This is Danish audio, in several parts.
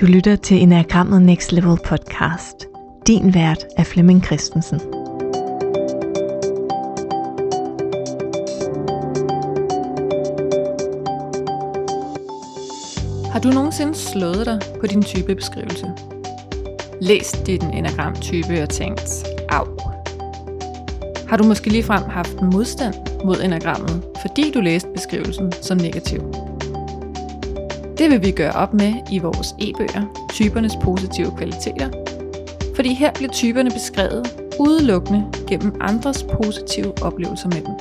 Du lytter til Enagrammet Next Level podcast. Din vært er Flemming Christensen. Har du nogensinde slået dig på din typebeskrivelse? Læst din enagramtype og tænkt, af. Har du måske ligefrem haft modstand mod enagrammet, fordi du læste beskrivelsen som negativ? Det vil vi gøre op med i vores e-bøger, typernes positive kvaliteter. Fordi her bliver typerne beskrevet udelukkende gennem andres positive oplevelser med dem.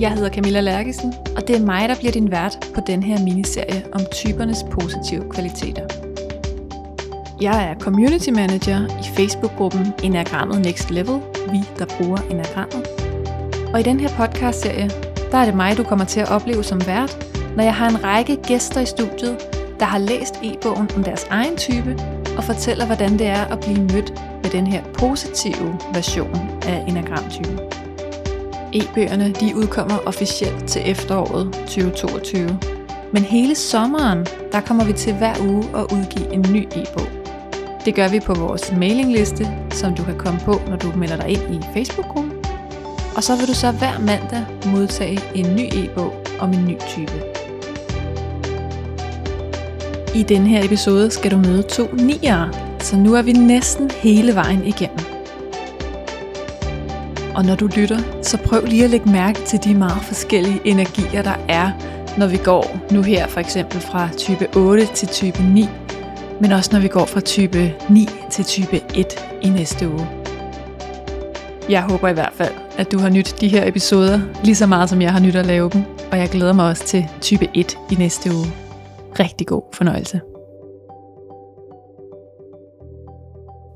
Jeg hedder Camilla Lærkesen, og det er mig, der bliver din vært på den her miniserie om typernes positive kvaliteter. Jeg er community manager i Facebook-gruppen Enagrammet Next Level, vi der bruger enagrammet. Og i den her podcast-serie, der er det mig, du kommer til at opleve som vært, når jeg har en række gæster i studiet, der har læst e-bogen om deres egen type og fortæller, hvordan det er at blive mødt med den her positive version af enagramtypen. E-bøgerne de udkommer officielt til efteråret 2022. Men hele sommeren, der kommer vi til hver uge at udgive en ny e-bog. Det gør vi på vores mailingliste, som du kan komme på, når du melder dig ind i Facebook-gruppen. Og så vil du så hver mandag modtage en ny e-bog om en ny type. I denne her episode skal du møde to niere, så nu er vi næsten hele vejen igennem. Og når du lytter, så prøv lige at lægge mærke til de meget forskellige energier, der er, når vi går nu her for eksempel fra type 8 til type 9, men også når vi går fra type 9 til type 1 i næste uge. Jeg håber i hvert fald, at du har nydt de her episoder lige så meget, som jeg har nydt at lave dem, og jeg glæder mig også til type 1 i næste uge. Rigtig god fornøjelse.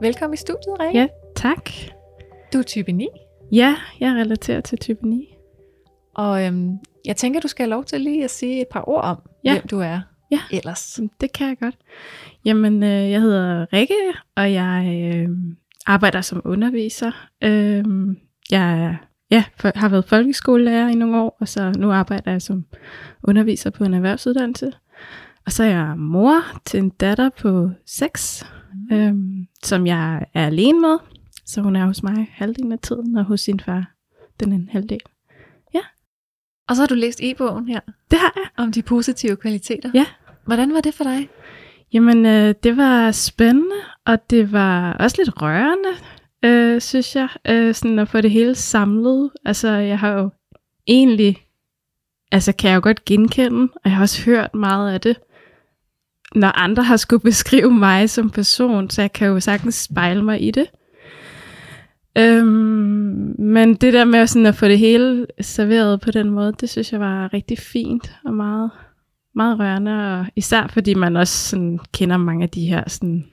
Velkommen i studiet, Rikke. Ja, tak. Du er type 9, Ja, jeg relaterer til type 9. og øhm, jeg tænker, du skal have lov til lige at sige et par ord om, Ja. hvem du er Ja. ellers. Det kan jeg godt. Jamen, øh, jeg hedder Rikke, og jeg øh, arbejder som underviser. Øh, jeg ja, for, har været folkeskolelærer i nogle år, og så nu arbejder jeg som underviser på en erhvervsuddannelse. Og så er jeg mor til en datter på 6, Mm. øh, som jeg er alene med. Så hun er hos mig halvdelen af tiden, og hos sin far den anden halvdel. Og så har du læst e-bogen her Det har jeg. om de positive kvaliteter. Ja. Hvordan var det for dig? Jamen, øh, det var spændende, og det var også lidt rørende, øh, synes jeg, øh, sådan at få det hele samlet. Altså, jeg har jo egentlig, altså kan jeg jo godt genkende, og jeg har også hørt meget af det, når andre har skulle beskrive mig som person, så jeg kan jo sagtens spejle mig i det. Øhm, men det der med sådan at få det hele serveret på den måde, det synes jeg var rigtig fint og meget meget rørende, og især fordi man også sådan kender mange af de her sådan,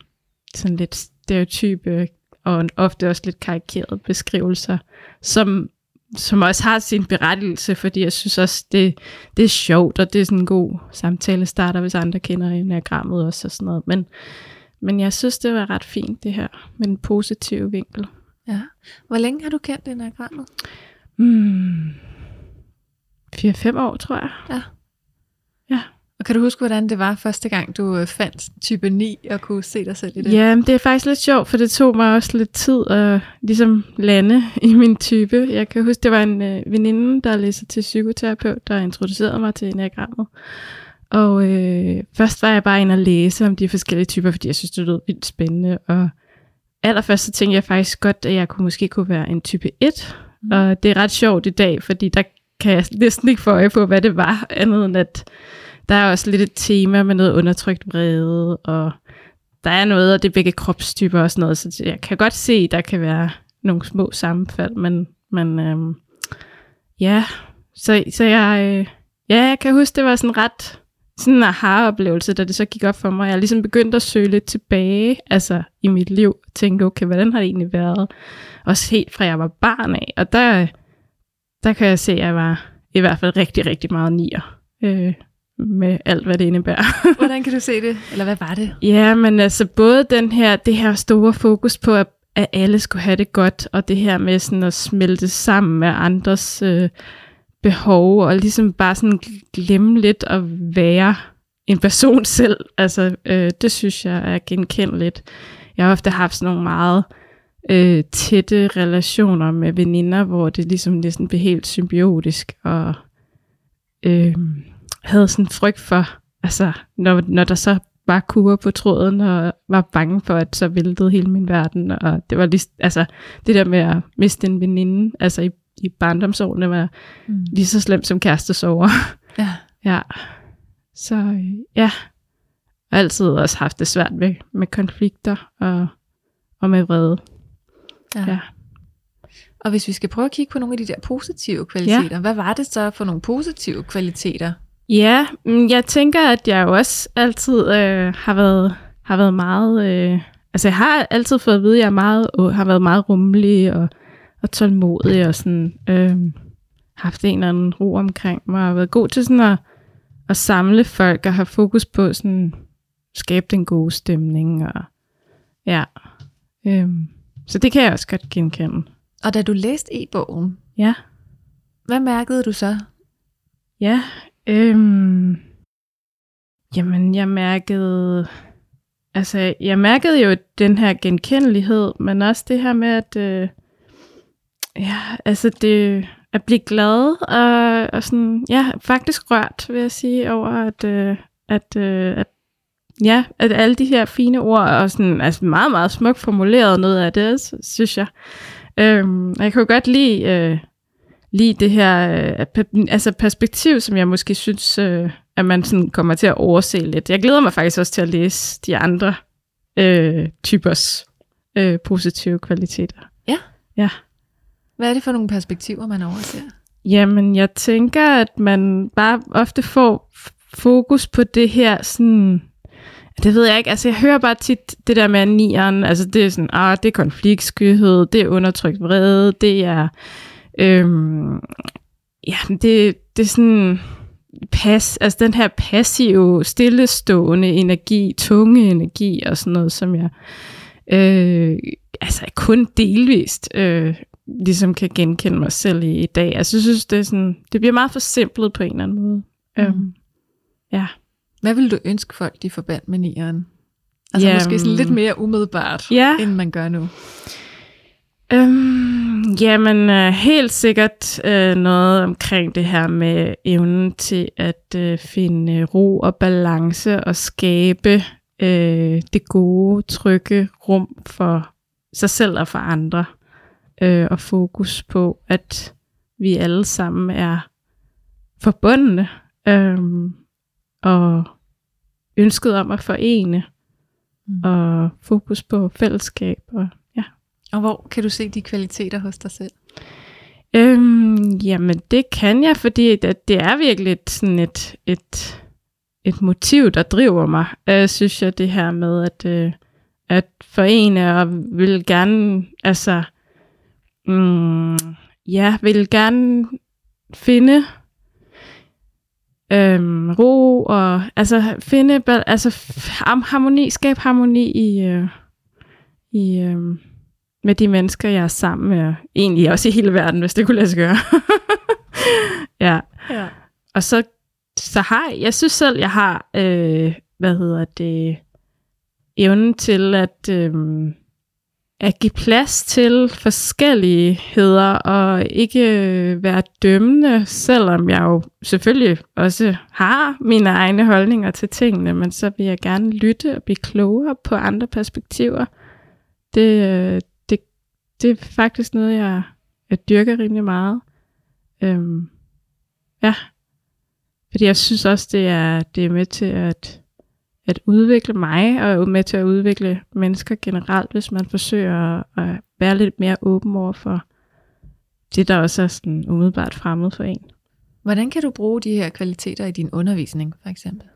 sådan lidt stereotype og ofte også lidt karikerede beskrivelser, som, som også har sin berettigelse, fordi jeg synes også, det, det er sjovt, og det er sådan en god samtale starter, hvis andre kender enagrammet også og sådan noget. Men, men jeg synes, det var ret fint, det her, med en positiv vinkel. Ja. Hvor længe har du kendt enagrammet? Hmm. 4-5 år, tror jeg. Ja. Ja. Og kan du huske, hvordan det var første gang, du øh, fandt type 9 og kunne se dig selv i det? Ja, det er faktisk lidt sjovt, for det tog mig også lidt tid at ligesom lande i min type. Jeg kan huske, det var en øh, veninde, der læser til psykoterapeut, der introducerede mig til enagrammet. Og øh, først var jeg bare inde og læse om de forskellige typer, fordi jeg synes, det lød vildt spændende. Og allerførst så tænkte jeg faktisk godt, at jeg kunne måske kunne være en type 1. Mm. Og det er ret sjovt i dag, fordi der kan jeg næsten ikke få øje på, hvad det var, andet end at der er også lidt et tema med noget undertrykt vrede, og der er noget og det begge kropstyper og sådan noget, så jeg kan godt se, at der kan være nogle små sammenfald, men, men øhm, ja, så, så jeg, øh, ja, jeg kan huske, det var sådan ret sådan en aha-oplevelse, da det så gik op for mig. Jeg ligesom begyndte at søge lidt tilbage altså i mit liv, tænke, okay, hvordan har det egentlig været? Også helt fra jeg var barn af, og der, der kan jeg se, at jeg var i hvert fald rigtig, rigtig meget nier. Øh, med alt, hvad det indebærer. Hvordan kan du se det? Eller hvad var det? Ja, men altså både den her, det her store fokus på, at, at alle skulle have det godt, og det her med sådan at smelte sammen med andres øh, behov, og ligesom bare sådan glemme lidt at være en person selv. Altså, øh, det synes jeg er genkendeligt. Jeg har ofte haft sådan nogle meget øh, tætte relationer med veninder, hvor det ligesom næsten blev helt symbiotisk, og øh, havde sådan frygt for, altså, når, når der så var kurer på tråden, og var bange for, at så væltede hele min verden, og det var lige, altså, det der med at miste en veninde, altså i, i barndomsårene, var mm. lige så slemt som kærestesover. Ja. ja. Så ja, jeg har altid også haft det svært med, med konflikter og, og med vrede. Ja. Ja. Og hvis vi skal prøve at kigge på nogle af de der positive kvaliteter, ja. hvad var det så for nogle positive kvaliteter? Ja, mm, jeg tænker, at jeg også altid øh, har været har været meget... Øh, altså, jeg har altid fået at vide, at jeg er meget, øh, har været meget rummelig og, og tålmodig og sådan... Øh, haft en eller anden ro omkring mig og været god til sådan at, at samle folk og have fokus på sådan skabe den gode stemning og ja. Øh, så det kan jeg også godt genkende. Og da du læste e-bogen, Ja. hvad mærkede du så? Ja, øhm, jamen jeg mærkede, altså jeg mærkede jo den her genkendelighed, men også det her med, at øh, ja, altså det at blive glad og, og sådan, ja, faktisk rørt, vil jeg sige, over at, øh, at, øh, at ja, at alle de her fine ord, og sådan, altså meget, meget smukt formuleret noget af det, synes jeg. Øhm, jeg kan godt lide, øh, lide det her øh, altså perspektiv, som jeg måske synes, øh, at man sådan kommer til at overse lidt. Jeg glæder mig faktisk også til at læse de andre øh, typers øh, positive kvaliteter. Ja. Ja. Hvad er det for nogle perspektiver, man overser? Jamen, jeg tænker, at man bare ofte får fokus på det her sådan... Det ved jeg ikke. Altså, jeg hører bare tit det der med nieren. Altså, det er sådan, ah, det er konfliktskyhed, det er undertrykt vrede, det er... Øhm, ja, det, det er sådan... Pas, altså den her passive, stillestående energi, tunge energi og sådan noget, som jeg øh, altså kun delvist øh, ligesom kan genkende mig selv i i dag. Altså, jeg synes, det, er sådan, det bliver meget forsimplet på en eller anden måde. Mm. Øhm, ja. Hvad vil du ønske folk, de forbandt med nieren? Altså Jamen- måske sådan lidt mere umiddelbart, Ja. end man gør nu. Øhm, jamen, øh, helt sikkert øh, noget omkring det her med evnen til at øh, finde ro og balance og skabe øh, det gode, trygge rum for sig selv og for andre. Øh, og fokus på, at vi alle sammen er forbundne øh, og ønsket om at forene Mm. og fokus på fællesskab og. Og hvor kan du se de kvaliteter hos dig selv? Øhm, jamen, det kan jeg, fordi det, det er virkelig et, sådan et, et, et motiv, der driver mig, øh, synes jeg, det her med at, øh, at forene og vil gerne, altså, mm, ja, vil gerne finde øhm, ro og altså finde altså f- harmoni, skabe harmoni i, øh, i øh, med de mennesker, jeg er sammen med, egentlig også i hele verden, hvis det kunne lade sig gøre. ja. Ja. Og så, så har jeg, jeg synes selv, jeg har, øh, hvad hedder det, evnen til at, øh, at give plads til forskelligheder, og ikke øh, være dømmende, selvom jeg jo selvfølgelig også har mine egne holdninger til tingene, men så vil jeg gerne lytte og blive klogere på andre perspektiver. Det, øh, det, er faktisk noget, jeg, jeg dyrker rimelig meget. Øhm, ja. Fordi jeg synes også, det er, det er med til at, at udvikle mig, og med til at udvikle mennesker generelt, hvis man forsøger at, at være lidt mere åben over for det, der også er sådan umiddelbart fremmed for en. Hvordan kan du bruge de her kvaliteter i din undervisning, for eksempel?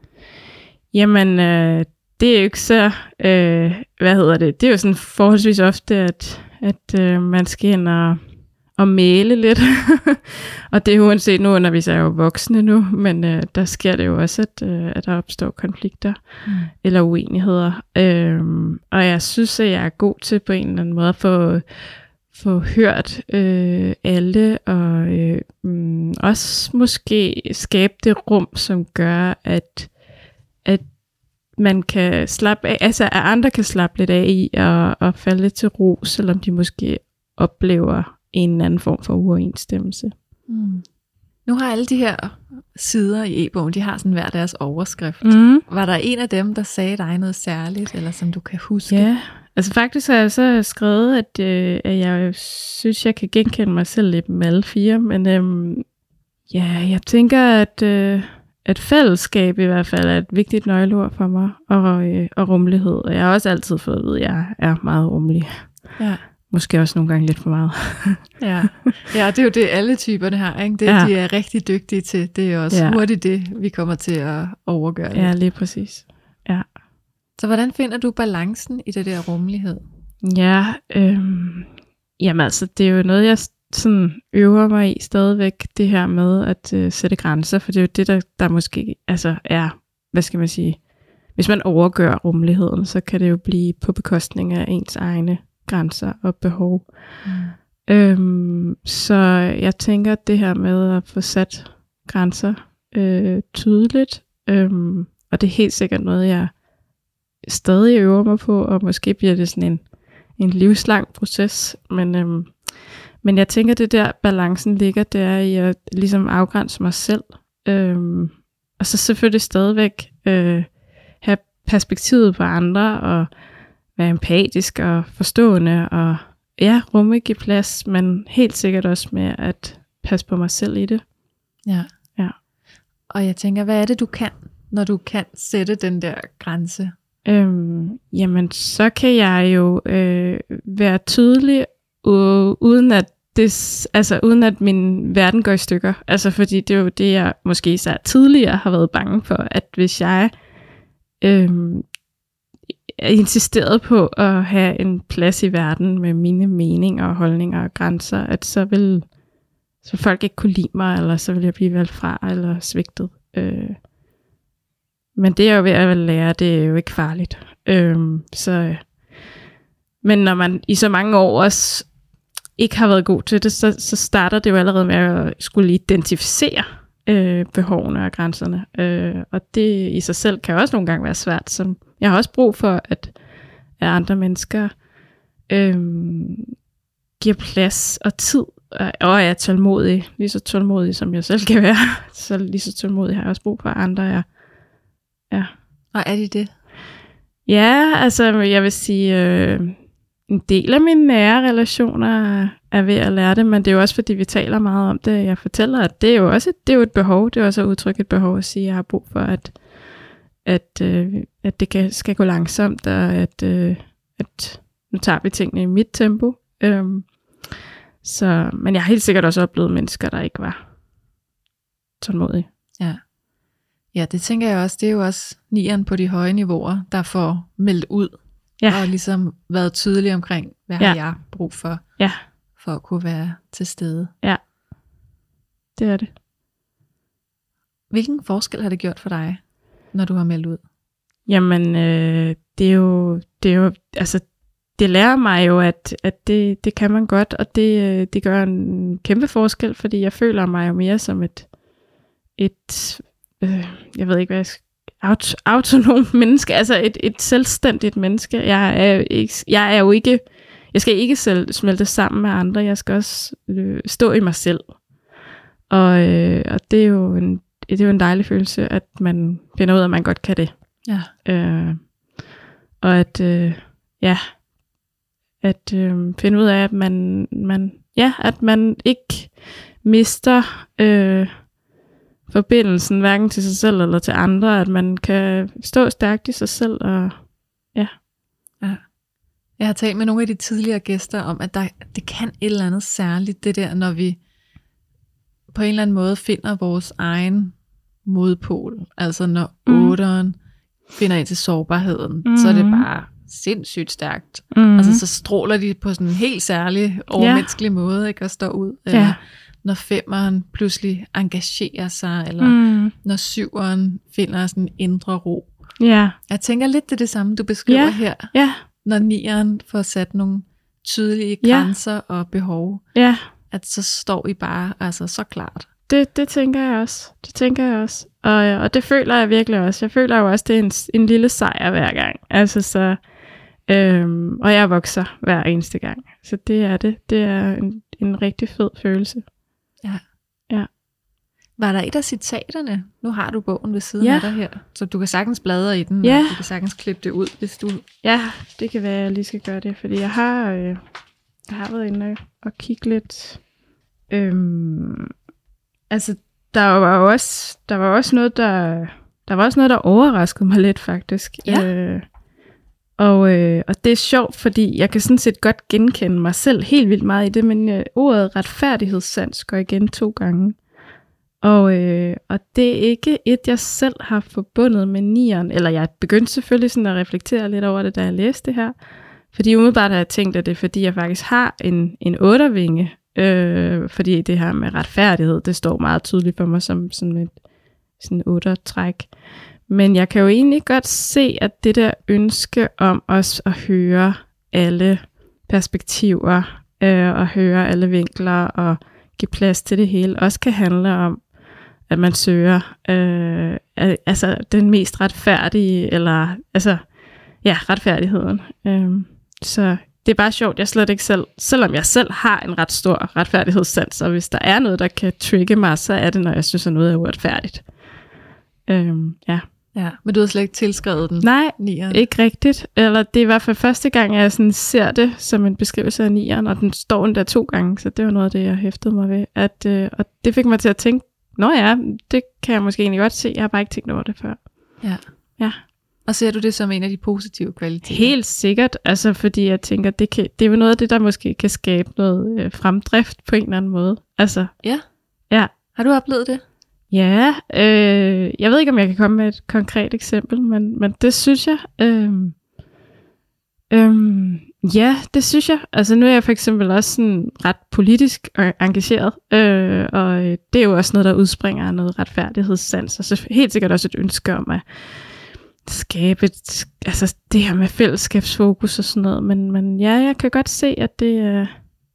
Jamen, øh, det er jo ikke så, øh, hvad hedder det, det er jo sådan forholdsvis ofte, at, at øh, man skal ind og, og male lidt. og det er uanset, nu underviser jeg jo voksne nu, men øh, der sker det jo også, at, øh, at der opstår konflikter Mm. eller uenigheder. Øhm, og jeg synes, at jeg er god til på en eller anden måde at få, få hørt øh, alle, og øh, mm, også måske skabe det rum, som gør, at, man kan slappe af, altså at andre kan slappe lidt af i og, og falde lidt til ro, selvom de måske oplever en eller anden form for uoverensstemmelse. Mm. Nu har alle de her sider i e-bogen, de har sådan hver deres overskrift. Mm. Var der en af dem, der sagde dig noget særligt, eller som du kan huske? Ja, altså faktisk har jeg så skrevet, at, øh, at jeg synes, jeg kan genkende mig selv lidt med alle fire, men øhm, ja, jeg tænker, at, øh, at fællesskab i hvert fald er et vigtigt nøgleord for mig, og, øh, og rummelighed. Og jeg har også altid fået at vide, at jeg er meget rummelig. Ja. Måske også nogle gange lidt for meget. Ja. ja, det er jo det, alle typerne har. Ikke? Det, Ja. ja. de er rigtig dygtige til. Det er også Ja. ja. hurtigt det, vi kommer til at overgøre. ja, Ja. lige præcis. Så hvordan finder du balancen i det der rummelighed? Ja, øhm, jamen altså, det er jo noget, jeg sådan øver mig i stadigvæk, det her med at øh, sætte grænser, for det er jo det, der, der måske altså er, hvad skal man sige, hvis man overgør rummeligheden, så kan det jo blive på bekostning af ens egne grænser og behov. Mm. Øhm, så jeg tænker, at det her med at få sat grænser øh, tydeligt, øhm, og det er helt sikkert noget, jeg stadig øver mig på, og måske bliver det sådan en, en livslang proces, men, øhm, men jeg tænker, det der balancen ligger, det er i at ligesom afgrænse mig selv, øhm, og så selvfølgelig stadigvæk øh, have perspektivet på andre, og være empatisk og forstående, og ja, rumme give plads, men helt sikkert også med at passe på mig selv i det. Ja. Ja. Og jeg tænker, hvad er det, du kan, når du kan sætte den der grænse? Øhm, jamen, så kan jeg jo øh, være tydelig, uden at det, altså uden at min verden går i stykker. Altså fordi det er jo det, jeg måske især tidligere har været bange for, at hvis jeg øhm, insisterede insisteret på at have en plads i verden med mine meninger og holdninger og grænser, at så vil, så folk ikke kunne lide mig, eller så vil jeg blive valgt fra eller svigtet. Øh, men det er jo ved at lære, det er jo ikke farligt. Øh, så, men når man i så mange år også ikke har været god til det, så, så starter det jo allerede med at skulle identificere øh, behovene og grænserne. Øh, og det i sig selv kan også nogle gange være svært. Som jeg har også brug for, at, at andre mennesker øh, giver plads og tid, og, og er tålmodig, lige så tålmodig som jeg selv kan være. Så lige så tålmodig har jeg også brug for, at andre er. Og er de det? Ja, altså jeg vil sige, øh, en del af mine nære relationer er ved at lære det, men det er jo også fordi, vi taler meget om det. Jeg fortæller, at det er jo også et, det er jo et behov. Det er også at udtrykke et behov at sige, at jeg har brug for, at, at, øh, at det kan, skal gå langsomt, og at, øh, at nu tager vi tingene i mit tempo. Øhm, så, men jeg har helt sikkert også oplevet mennesker, der ikke var tålmodige. Ja. Ja, det tænker jeg også. Det er jo også nieren på de høje niveauer, der får meldt ud. Ja. Og ligesom været tydelig omkring, hvad Ja. har jeg brug for, Ja. for at kunne være til stede. Det er det. Hvilken forskel har det gjort for dig, når du har meldt ud? Jamen, øh, det er jo, det er jo, altså, det lærer mig jo, at, at det, det kan man godt, og det, øh, det gør en kæmpe forskel, fordi jeg føler mig jo mere som et, et øh, jeg ved ikke hvad jeg skal, aut, autonom menneske, altså et, et selvstændigt menneske. Jeg er, ikke, jeg er jo ikke, jeg skal ikke selv smelte sammen med andre, jeg skal også øh, stå i mig selv. Og, øh, og det er jo en, det er jo en dejlig følelse, at man finder ud af, at man godt kan det. Ja. Øh, og at, øh, ja, at øh, finde ud af, at man, man, ja, at man ikke mister øh, forbindelsen hverken til sig selv eller til andre, at man kan stå stærkt i sig selv. Og, Jeg har talt med nogle af de tidligere gæster om, at der, det kan et eller andet særligt, det der, når vi på en eller anden måde finder vores egen modpol. Altså når Mm. mm. otteren finder ind til sårbarheden, mm. så er det Mhm. bare sindssygt stærkt. mm, Mm. Altså så stråler de på sådan en helt særlig, overmenneskelig måde, ikke? Og står ud. Eller Ja. Når femmeren pludselig engagerer sig, eller mm. når syveren finder sådan en indre ro. ja, Jeg tænker lidt, det er det samme, du beskriver Ja. her ja, når nieren får sat nogle tydelige grænser og behov, ja, at så står I bare altså så klart. det, det tænker jeg også. Det tænker jeg også. Og, og det føler jeg virkelig også. Jeg føler jo også, det er en, en lille sejr hver gang. Altså så, øhm, og jeg vokser hver eneste gang. Så det er det. Det er en, en rigtig fed følelse. Var der et af citaterne? Nu har du bogen ved siden Ja. af dig her, så du kan sagtens bladre i den, Ja. og du kan sagtens klippe det ud, hvis du... Ja, det kan være, at jeg lige skal gøre det, fordi jeg har, øh, jeg har været inde og, og kigge lidt. Øhm, altså, der var jo også, der var også noget, der, der var også noget, der overraskede mig lidt, faktisk. Ja. Øh, og, øh, og det er sjovt, fordi jeg kan sådan set godt genkende mig selv helt vildt meget i det, men øh, ordet retfærdighedssans går igen to gange. Og, øh, og det er ikke et, jeg selv har forbundet med nieren, eller jeg begyndte selvfølgelig sådan at reflektere lidt over det, da jeg læste det her. Fordi umiddelbart har jeg tænkt, at det er fordi, jeg faktisk har en, en ottervinge, øh, fordi det her med retfærdighed, det står meget tydeligt for mig som sådan et sådan ottertræk. Men jeg kan jo egentlig godt se, at det der ønske om os at høre alle perspektiver, øh, og høre alle vinkler, og give plads til det hele, også kan handle om, at man søger øh, altså den mest retfærdige, eller altså, ja, retfærdigheden. Øh, så det er bare sjovt, jeg slet ikke selv, selvom jeg selv har en ret stor retfærdighedssans, og hvis der er noget, der kan trigge mig, så er det, når jeg synes, at noget er uretfærdigt. Øhm, ja. Ja, men du har slet ikke tilskrevet den. Nej, Nieren. ikke rigtigt. Eller det er i hvert fald første gang, jeg sådan ser det som en beskrivelse af nieren, og den står endda to gange, så det var noget af det, jeg hæftede mig ved. At, øh, og det fik mig til at tænke, nå ja, det kan jeg måske egentlig godt se, jeg har bare ikke tænkt over det før. Ja. Ja. Og ser du det som en af de positive kvaliteter? Helt sikkert, altså fordi jeg tænker, det, kan, det er jo noget af det, der måske kan skabe noget øh, fremdrift på en eller anden måde. Altså, Ja. Ja. Har du oplevet det? Ja, øh, jeg ved ikke, om jeg kan komme med et konkret eksempel, men, men det synes jeg. Øh, øh, ja, det synes jeg. Altså nu er jeg for eksempel også sådan ret politisk engageret, øh, og øh, det er jo også noget, der udspringer af noget retfærdighedssans, og så helt sikkert også et ønske om at skabe et, altså det her med fællesskabsfokus og sådan noget. Men, men ja, jeg kan godt se, at det, øh,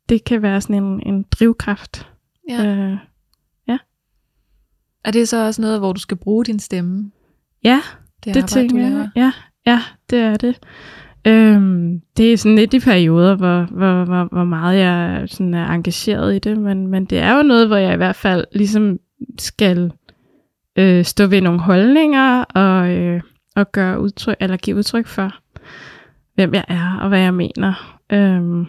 det kan være sådan en, en drivkraft. Ja. Øh, Er det så også noget, hvor du skal bruge din stemme? ja, Det, det arbejde, tænker jeg. Ja, ja, det er det. Øhm, det er sådan lidt i perioder, hvor, hvor, hvor, hvor meget jeg sådan er engageret i det, men, men det er jo noget, hvor jeg i hvert fald ligesom skal øh, stå ved nogle holdninger og, øh, og gøre udtryk, eller give udtryk for, hvem jeg er og hvad jeg mener. Øhm,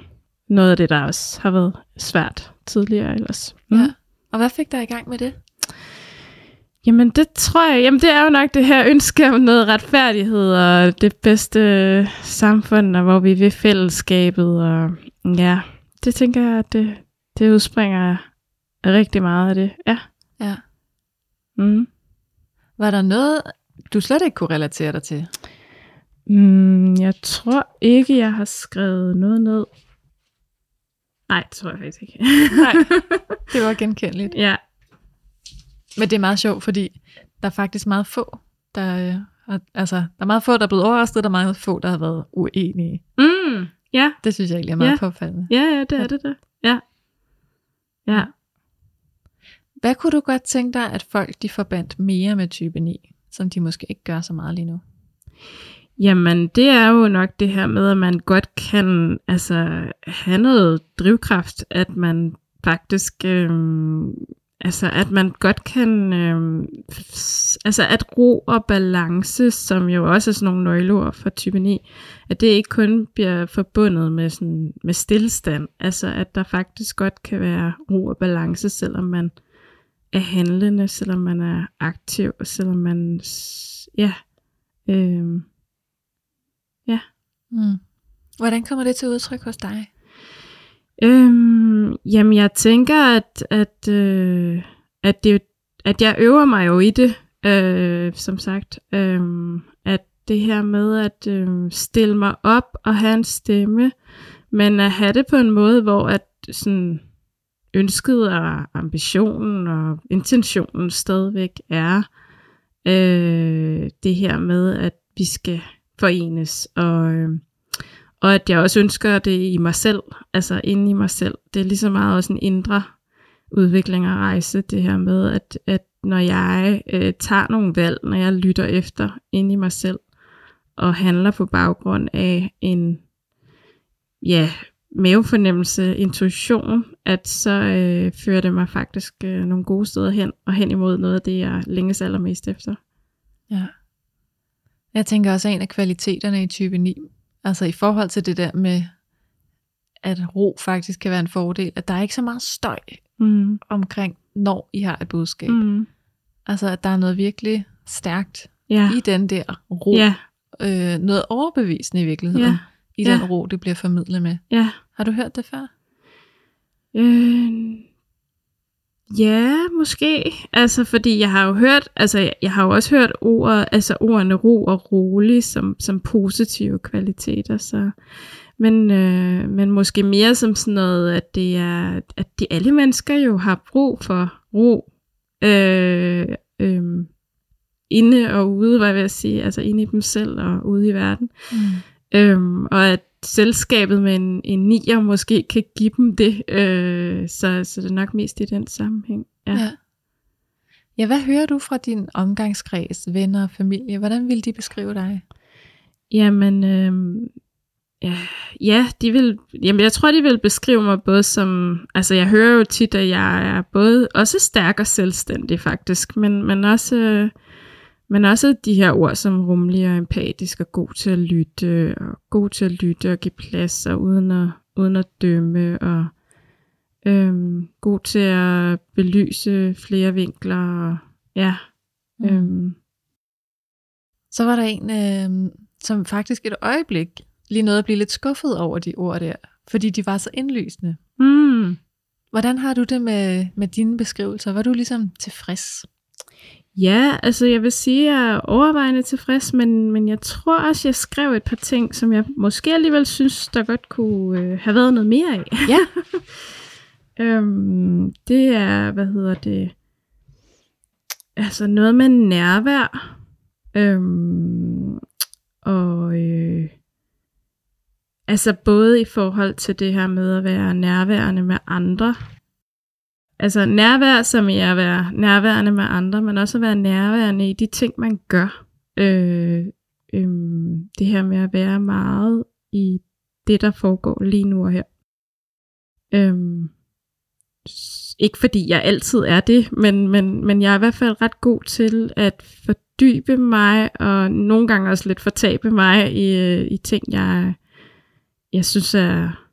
noget af det, der også har været svært tidligere ellers. Mm. Ja. Og hvad fik dig i gang med det? Jamen det tror jeg, jamen det er jo nok det her ønske om noget retfærdighed og det bedste samfund, og hvor vi vil fællesskabet, og ja, det tænker jeg, at det, det udspringer rigtig meget af det. Ja. Ja. Mm. Var der noget, du slet ikke kunne relatere dig til? Mm, jeg tror ikke, jeg har skrevet noget ned. Nej, det tror jeg faktisk ikke. Nej, det var genkendeligt. ja, Men det er meget sjovt, fordi der er faktisk meget få, der, øh, altså, der er meget få, der er blevet overrasket, der er meget få, der har været uenige. mm, ja, Det synes jeg egentlig er meget Ja. påfaldende. ja, ja, det er det da. Ja. Ja. Hvad kunne du godt tænke dig, at folk de forbandt mere med type 9, som de måske ikke gør så meget lige nu? Jamen, det er jo nok det her med, at man godt kan altså, have noget drivkraft, at man faktisk, øhm, altså at man godt kan, øh, altså at ro og balance, som jo også er sådan nogle nøgleord for type 9, at det ikke kun bliver forbundet med, sådan, med stillstand, altså at der faktisk godt kan være ro og balance, selvom man er handlende, selvom man er aktiv, selvom man, ja, øh, ja, Mm. Hvordan kommer det til udtryk hos dig? Øhm, jamen, jeg tænker, at, at, øh, at, det, at jeg øver mig jo i det, øh, som sagt. Øh, at det her med at øh, stille mig op og have en stemme, men at have det på en måde, hvor at sådan, ønsket og ambitionen og intentionen stadigvæk er øh, det her med, at vi skal forenes, og, øh, og at jeg også ønsker det i mig selv, altså inde i mig selv. Det er lige så meget også en indre udvikling og rejse, det her med, at, at når jeg øh, tager nogle valg, når jeg lytter efter ind i mig selv, og handler på baggrund af en ja, mavefornemmelse, intuition, at så øh, fører det mig faktisk øh, nogle gode steder hen, og hen imod noget af det, jeg længes allermest efter. Ja. Jeg tænker også, at en af kvaliteterne i type 9, altså i forhold til det der med, at ro faktisk kan være en fordel, at der er ikke så meget støj Mm. omkring, når I har et budskab. Mm. Altså, at der er noget virkelig stærkt Ja. i den der ro. Ja. Øh, noget overbevisende i virkeligheden, Ja. i Ja. den ro, det bliver formidlet med. Ja. Har du hørt det før? Øh, ja, måske. Altså, fordi jeg har jo hørt, altså, jeg- jeg har jo også hørt ord, altså ordene ro og rolig som, som positive kvaliteter, så men, øh, men måske mere som sådan noget, at det er, at de alle mennesker jo har brug for ro. Øh, øh, inde og ude, hvad jeg vil sige, altså inde i dem selv og ude i verden. Mm. Øhm, og at selskabet med en, en nier måske kan give dem det. Øh, så, så det er nok mest i den sammenhæng. Ja. Ja. ja, hvad hører du fra din omgangskreds, venner og familie? Hvordan vil de beskrive dig? Jamen, øhm, ja, ja, de vil, jamen, jeg tror, de vil beskrive mig både som, altså jeg hører jo tit, at jeg er både, også stærk og selvstændig faktisk, men, men også, øh, men også de her ord som rummelig og empatisk og god til at lytte, og god til at lytte og give plads, og uden at, uden at dømme, og øhm, god til at belyse flere vinkler, og ja, Mm. øhm, Så var der en, øh, som faktisk et øjeblik lige nåede at blive lidt skuffet over de ord der, fordi de var så indlysende. mm, Hvordan har du det med, med dine beskrivelser? Var du ligesom tilfreds? Ja, altså jeg vil sige, at jeg er overvejende tilfreds, men, men jeg tror også, jeg skrev et par ting, som jeg måske alligevel synes, der godt kunne øh, have været noget mere af. Ja. øhm, det er, hvad hedder det, altså noget med nærvær, øhm, og øh, altså både i forhold til det her med at være nærværende med andre, Altså nærvær, som i at være nærværende med andre, men også at være nærværende i de ting, man gør. Øh, øh, det her med at være meget i det, der foregår lige nu og her. Øh, ikke fordi jeg altid er det, men, men, men jeg er i hvert fald ret god til at fordybe mig, og nogle gange også lidt fortabe mig i, øh, i ting, jeg, jeg synes er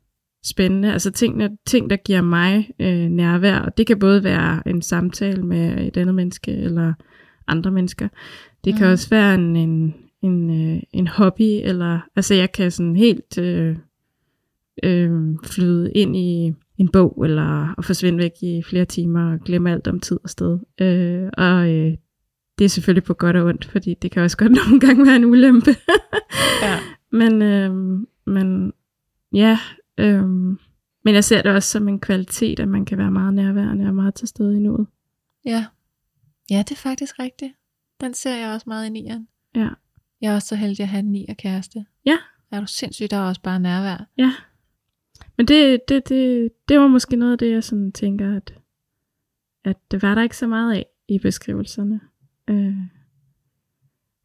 spændende. Altså ting, der- ting der giver mig øh, nærvær, og det kan både være en samtale med et andet menneske, eller andre mennesker. Det kan Mm. også være en, en, en, øh, en hobby, eller altså jeg kan sådan helt øh, øh, flyde ind i en bog, eller og forsvinde væk i flere timer, og glemme alt om tid og sted. Øh, og øh, det er selvfølgelig på godt og ondt, fordi det kan også godt nogle gange være en ulempe. Ja. Men, øh, men ja, øh, men jeg ser det også som en kvalitet, at man kan være meget nærværende og meget til stede i nuet. Ja. Ja, det er faktisk rigtigt. Den ser jeg også meget i nieren. Ja. Jeg er også så heldig at have en nier kæreste. Ja. Er du sindssygt, der er også bare nærvær. Ja. Men det, det, det, det var måske noget af det, jeg sådan tænker, at, at det var der ikke så meget af i beskrivelserne. Øh,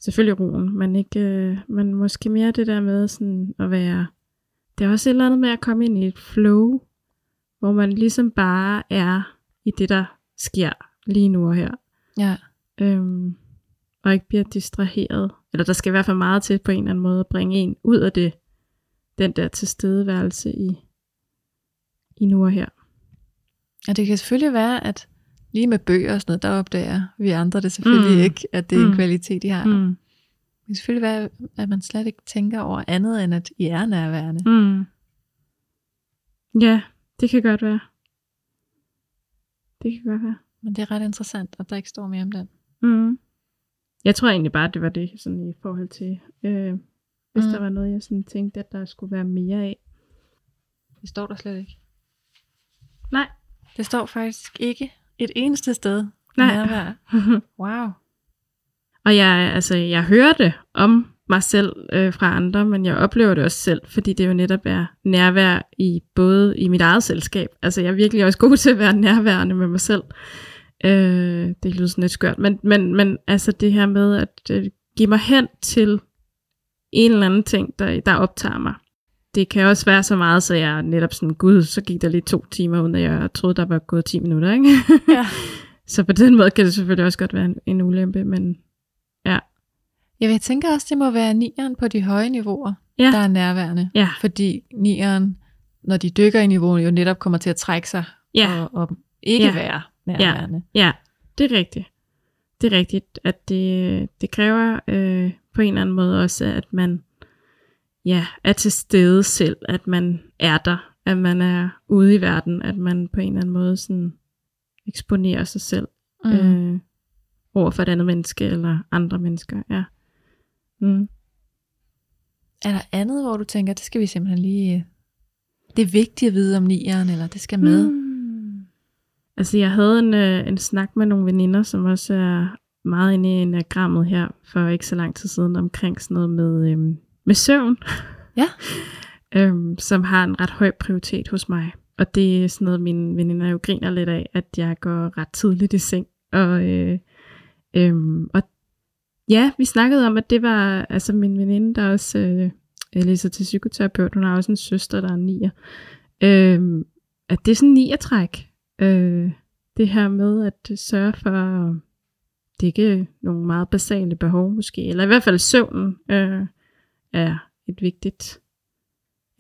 selvfølgelig roen, men, ikke, øh, men måske mere det der med sådan at være... Det er også et eller andet med at komme ind i et flow, hvor man ligesom bare er i det, der sker lige nu og her. Ja. Øhm, og ikke bliver distraheret. Eller der skal i hvert fald meget til på en eller anden måde at bringe en ud af det, den der tilstedeværelse i, i nu og her. Og det kan selvfølgelig være, at lige med bøger og sådan noget, der opdager vi andre det selvfølgelig Mm. ikke, at det er en Mm. kvalitet, de har. Mm. Det kan selvfølgelig være, at man slet ikke tænker over andet, end at I er nærværende. Mm. Ja, det kan godt være. Det kan godt være. Men det er ret interessant, at der ikke står mere om den. Mm. Jeg tror egentlig bare, det var det sådan i forhold til, øh, hvis Mm. der var noget, jeg sådan tænkte, at der skulle være mere af. Det står der slet ikke. Nej. Det står faktisk ikke et eneste sted. Nej. Nærvær. Wow. Og jeg, altså, jeg hører det om mig selv øh, fra andre, men jeg oplever det også selv, fordi det jo netop er nærvær i både i mit eget selskab. Altså jeg er virkelig også god til at være nærværende med mig selv. Øh, det lyder sådan lidt skørt, men, men, men altså det her med at øh, give mig hen til en eller anden ting, der, der optager mig. Det kan også være så meget, så jeg netop sådan, gud, så gik der lige to timer, uden at jeg troede, der var gået 10 minutter, ikke? Ja. så på den måde kan det selvfølgelig også godt være en, en ulempe, men. Ja, jeg tænker også, det må være nieren på de høje niveauer, Ja. der er nærværende. Ja. Fordi nieren, når de dykker i niveauet, jo netop kommer til at trække sig Ja. og, og ikke Ja. være nærværende. Ja, det er rigtigt. Det er rigtigt, at det, det kræver øh, på en eller anden måde også, at man ja, er til stede selv, at man er der, at man er ude i verden, at man på en eller anden måde sådan eksponerer sig selv Mm. øh, over for et andet menneske eller andre mennesker. Ja. Mm. Er der andet, hvor du tænker, det skal vi simpelthen lige... øh, Det er vigtigt at vide om nieren, eller det skal med? Mm. Altså, jeg havde en, øh, en snak med nogle veninder, som også er meget inde i enagrammet her, for ikke så lang tid siden, omkring sådan noget med, øhm, med søvn. Ja. øhm, som har en ret høj prioritet hos mig. Og det er sådan noget, mine veninder jo griner lidt af, at jeg går ret tidligt i seng. Og, øh, øhm, og ja, vi snakkede om, at det var altså min veninde, der også øh, læser til psykoterapeut. Hun har også en søster, der er nier. Øhm, at det er sådan en nier-træk. Øh, det her med at sørge for at dække nogle meget basale behov måske, eller i hvert fald søvnen øh, er et vigtigt,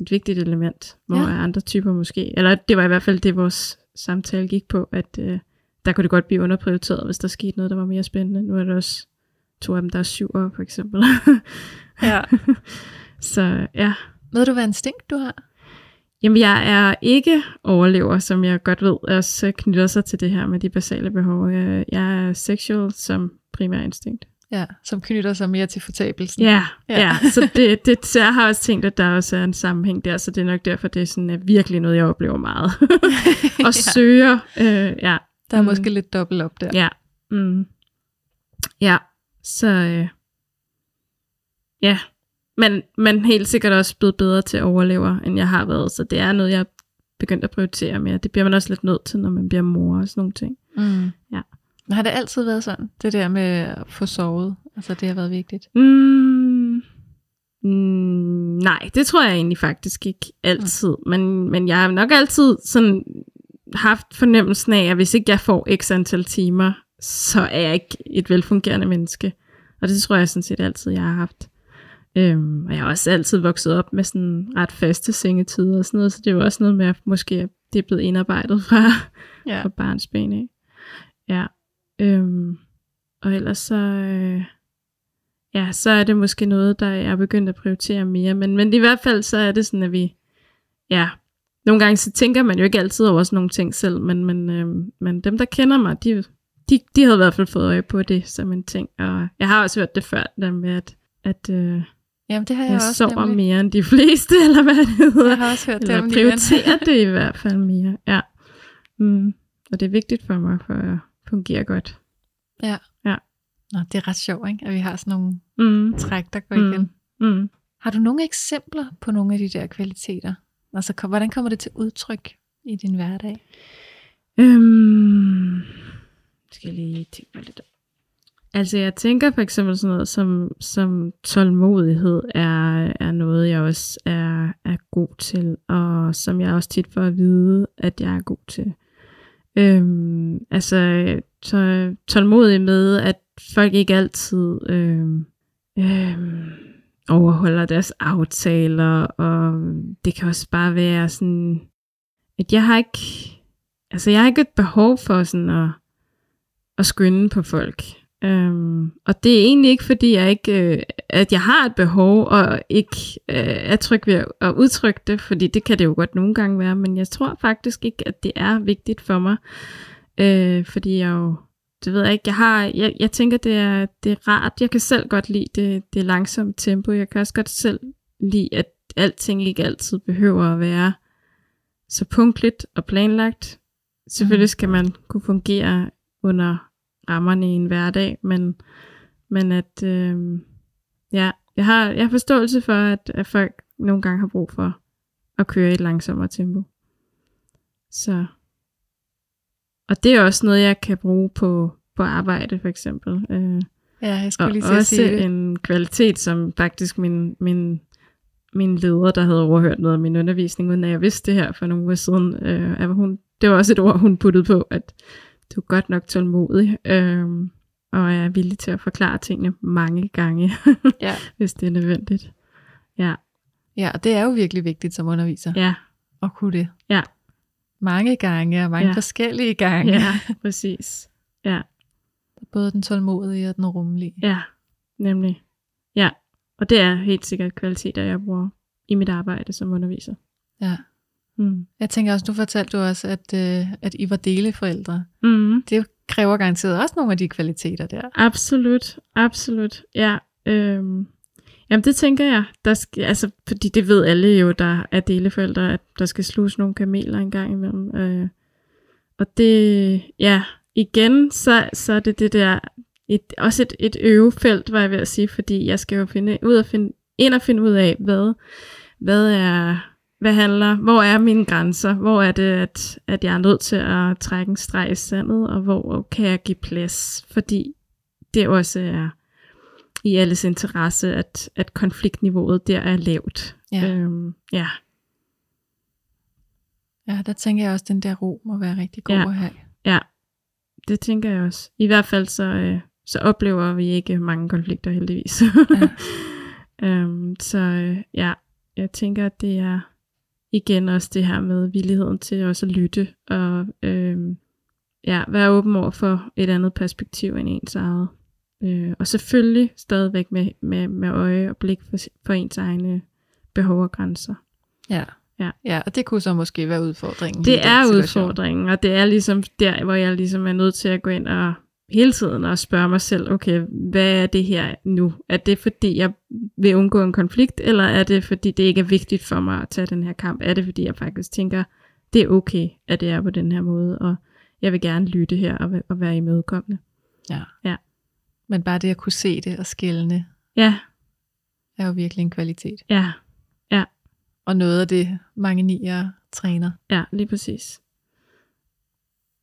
et vigtigt element, hvor Ja. andre typer måske, eller det var i hvert fald det, vores samtale gik på, at øh, der kunne det godt blive underprioriteret, hvis der skete noget, der var mere spændende. Nu er der også to af dem, der er syv år, for eksempel. Ja. Så ja, Ved du, hvad instinkt du har? Jamen, jeg er ikke overlever, som jeg godt ved, også knytter sig til det her med de basale behov. Jeg, er sexual som primær instinkt. Ja, som knytter sig mere til fortabelsen. Ja, Ja. ja. Så, det, det, så jeg har også tænkt, at der også er en sammenhæng der, så det er nok derfor, det er sådan, er virkelig noget, jeg oplever meget. og Ja. søger, øh, ja. Der er Mm. måske lidt dobbelt op der. Ja. Mm. Ja, så øh, ja. Men, men helt sikkert også blevet bedre til at overleve, end jeg har været. Så det er noget, jeg er begyndt at prioritere mere. Det bliver man også lidt nødt til, når man bliver mor og sådan nogle ting. Mm. Ja. Men har det altid været sådan? Det der med at få sovet? Altså, det har været vigtigt. Mm, mm, nej, det tror jeg egentlig faktisk ikke altid. Men, men jeg har nok altid sådan haft fornemmelsen af, at hvis ikke jeg får x antal timer, så er jeg ikke et velfungerende menneske. Og det tror jeg sådan set altid, jeg har haft. Øhm, og jeg har også altid vokset op med sådan ret faste sengetider og sådan noget, så det er jo også noget med, at måske det er blevet indarbejdet fra, Ja. fra barns ben af. Ja. Øhm, og ellers så, øh, ja, så er det måske noget, der er begyndt at prioritere mere. Men, men i hvert fald så er det sådan, at vi, ja, nogle gange så tænker man jo ikke altid over sådan nogle ting selv, men, men, øh, men dem, der kender mig, de, de, de havde i hvert fald fået øje på det som en ting. Og jeg har også hørt det før, der med, at, at øh, Jamen, det har jeg, jeg også sover nemlig. mere end de fleste, eller hvad det hedder. Jeg har også hørt det Eller om prioriterer det i hvert fald mere, ja. Mm. Og det er vigtigt for mig, for at fungere godt. Nå, det er ret sjovt, ikke? At vi har sådan nogle Mm. træk, der går Mm. igen. Mm. Har du nogle eksempler på nogle af de der kvaliteter? Altså, hvordan kommer det til udtryk i din hverdag? Øhm, skal jeg lige tænke mig lidt om. Altså jeg tænker for eksempel sådan noget som, som tålmodighed er, er noget, jeg også er, er god til, og som jeg også tit får at vide, at jeg er god til. Øhm, altså så, tålmodig med, at folk ikke altid øhm, øhm, overholder deres aftaler, og det kan også bare være sådan, at jeg har ikke altså jeg har ikke et behov for sådan at, at skynde på folk. Øhm, og det er egentlig ikke fordi, jeg ikke, øh, at jeg har et behov, og ikke øh, er tryg ved at, udtrykke det, fordi det kan det jo godt nogle gange være, men jeg tror faktisk ikke, at det er vigtigt for mig, øh, fordi jeg jo, det ved jeg ikke, jeg har, jeg, jeg tænker, det er, det er rart, jeg kan selv godt lide det, det langsomme tempo, jeg kan også godt selv lide, at alting ikke altid behøver at være så punktligt og planlagt, Selvfølgelig skal man kunne fungere under rammerne i en hverdag, men, men at øh, ja, jeg har, jeg har forståelse for, at, at folk nogle gange har brug for at køre i et langsommere tempo. Så og det er også noget, jeg kan bruge på, på arbejde, for eksempel. Øh, Ja, jeg og skulle lige til at også sige det. en kvalitet, som faktisk min, min, min leder, der havde overhørt noget af min undervisning, uden at jeg vidste det her for nogle uger siden, øh, at hun, det var også et ord, hun puttede på, at du er godt nok tålmodig, øh, og er villig til at forklare tingene mange gange, Ja. hvis det er nødvendigt. Ja, ja, og det er jo virkelig vigtigt som underviser ja, at kunne det. Ja. Mange gange og mange Ja. forskellige gange. ja, præcis. Ja, Både den tålmodige og den rummelige. ja, nemlig. Ja, og det er helt sikkert kvaliteter, jeg bruger i mit arbejde som underviser. Ja. Mm. Jeg tænker også, nu fortalte du også, at, øh, at I var deleforældre. Mm. Det kræver garanteret også nogle af de kvaliteter der. Absolut, absolut. Ja, øhm, jamen det tænker jeg. Der skal, altså, fordi det ved alle jo, der er deleforældre, at der skal sluges nogle kameler en gang imellem. Øh, og det, ja, igen, så, så er det det der, et, også et, et øvefelt, var jeg ved at sige, fordi jeg skal jo finde ud og finde, ind og finde ud af, hvad, hvad er, hvad handler, hvor er mine grænser, hvor er det, at, at jeg er nødt til at trække en streg i sandet, og hvor kan jeg give plads, fordi det også er i alles interesse, at, at konfliktniveauet der er lavt. Ja. Øhm, ja. Ja, der tænker jeg også, at den der ro må være rigtig god Ja. at have. ja, det tænker jeg også. I hvert fald så, øh, så oplever vi ikke mange konflikter heldigvis. Ja. øhm, så øh, ja, jeg tænker, at det er igen også det her med villigheden til også at lytte og øhm, ja, være åben over for et andet perspektiv end ens eget. Øh, og selvfølgelig stadigvæk med, med, med øje og blik for, for ens egne behov og grænser. Ja. Ja. ja, og det kunne så måske være udfordringen. Det er situation. udfordringen, og det er ligesom der, hvor jeg ligesom er nødt til at gå ind og hele tiden og spørge mig selv, okay, hvad er det her nu? Er det fordi, jeg vil undgå en konflikt, eller er det fordi, det ikke er vigtigt for mig at tage den her kamp? Er det fordi, jeg faktisk tænker, det er okay, at det er på den her måde, og jeg vil gerne lytte her og, og være imødekommende. Ja. Ja. Men bare det at kunne se det og skælne, Ja, er jo virkelig en kvalitet. ja, Og noget af det, mange nier træner. ja, lige præcis.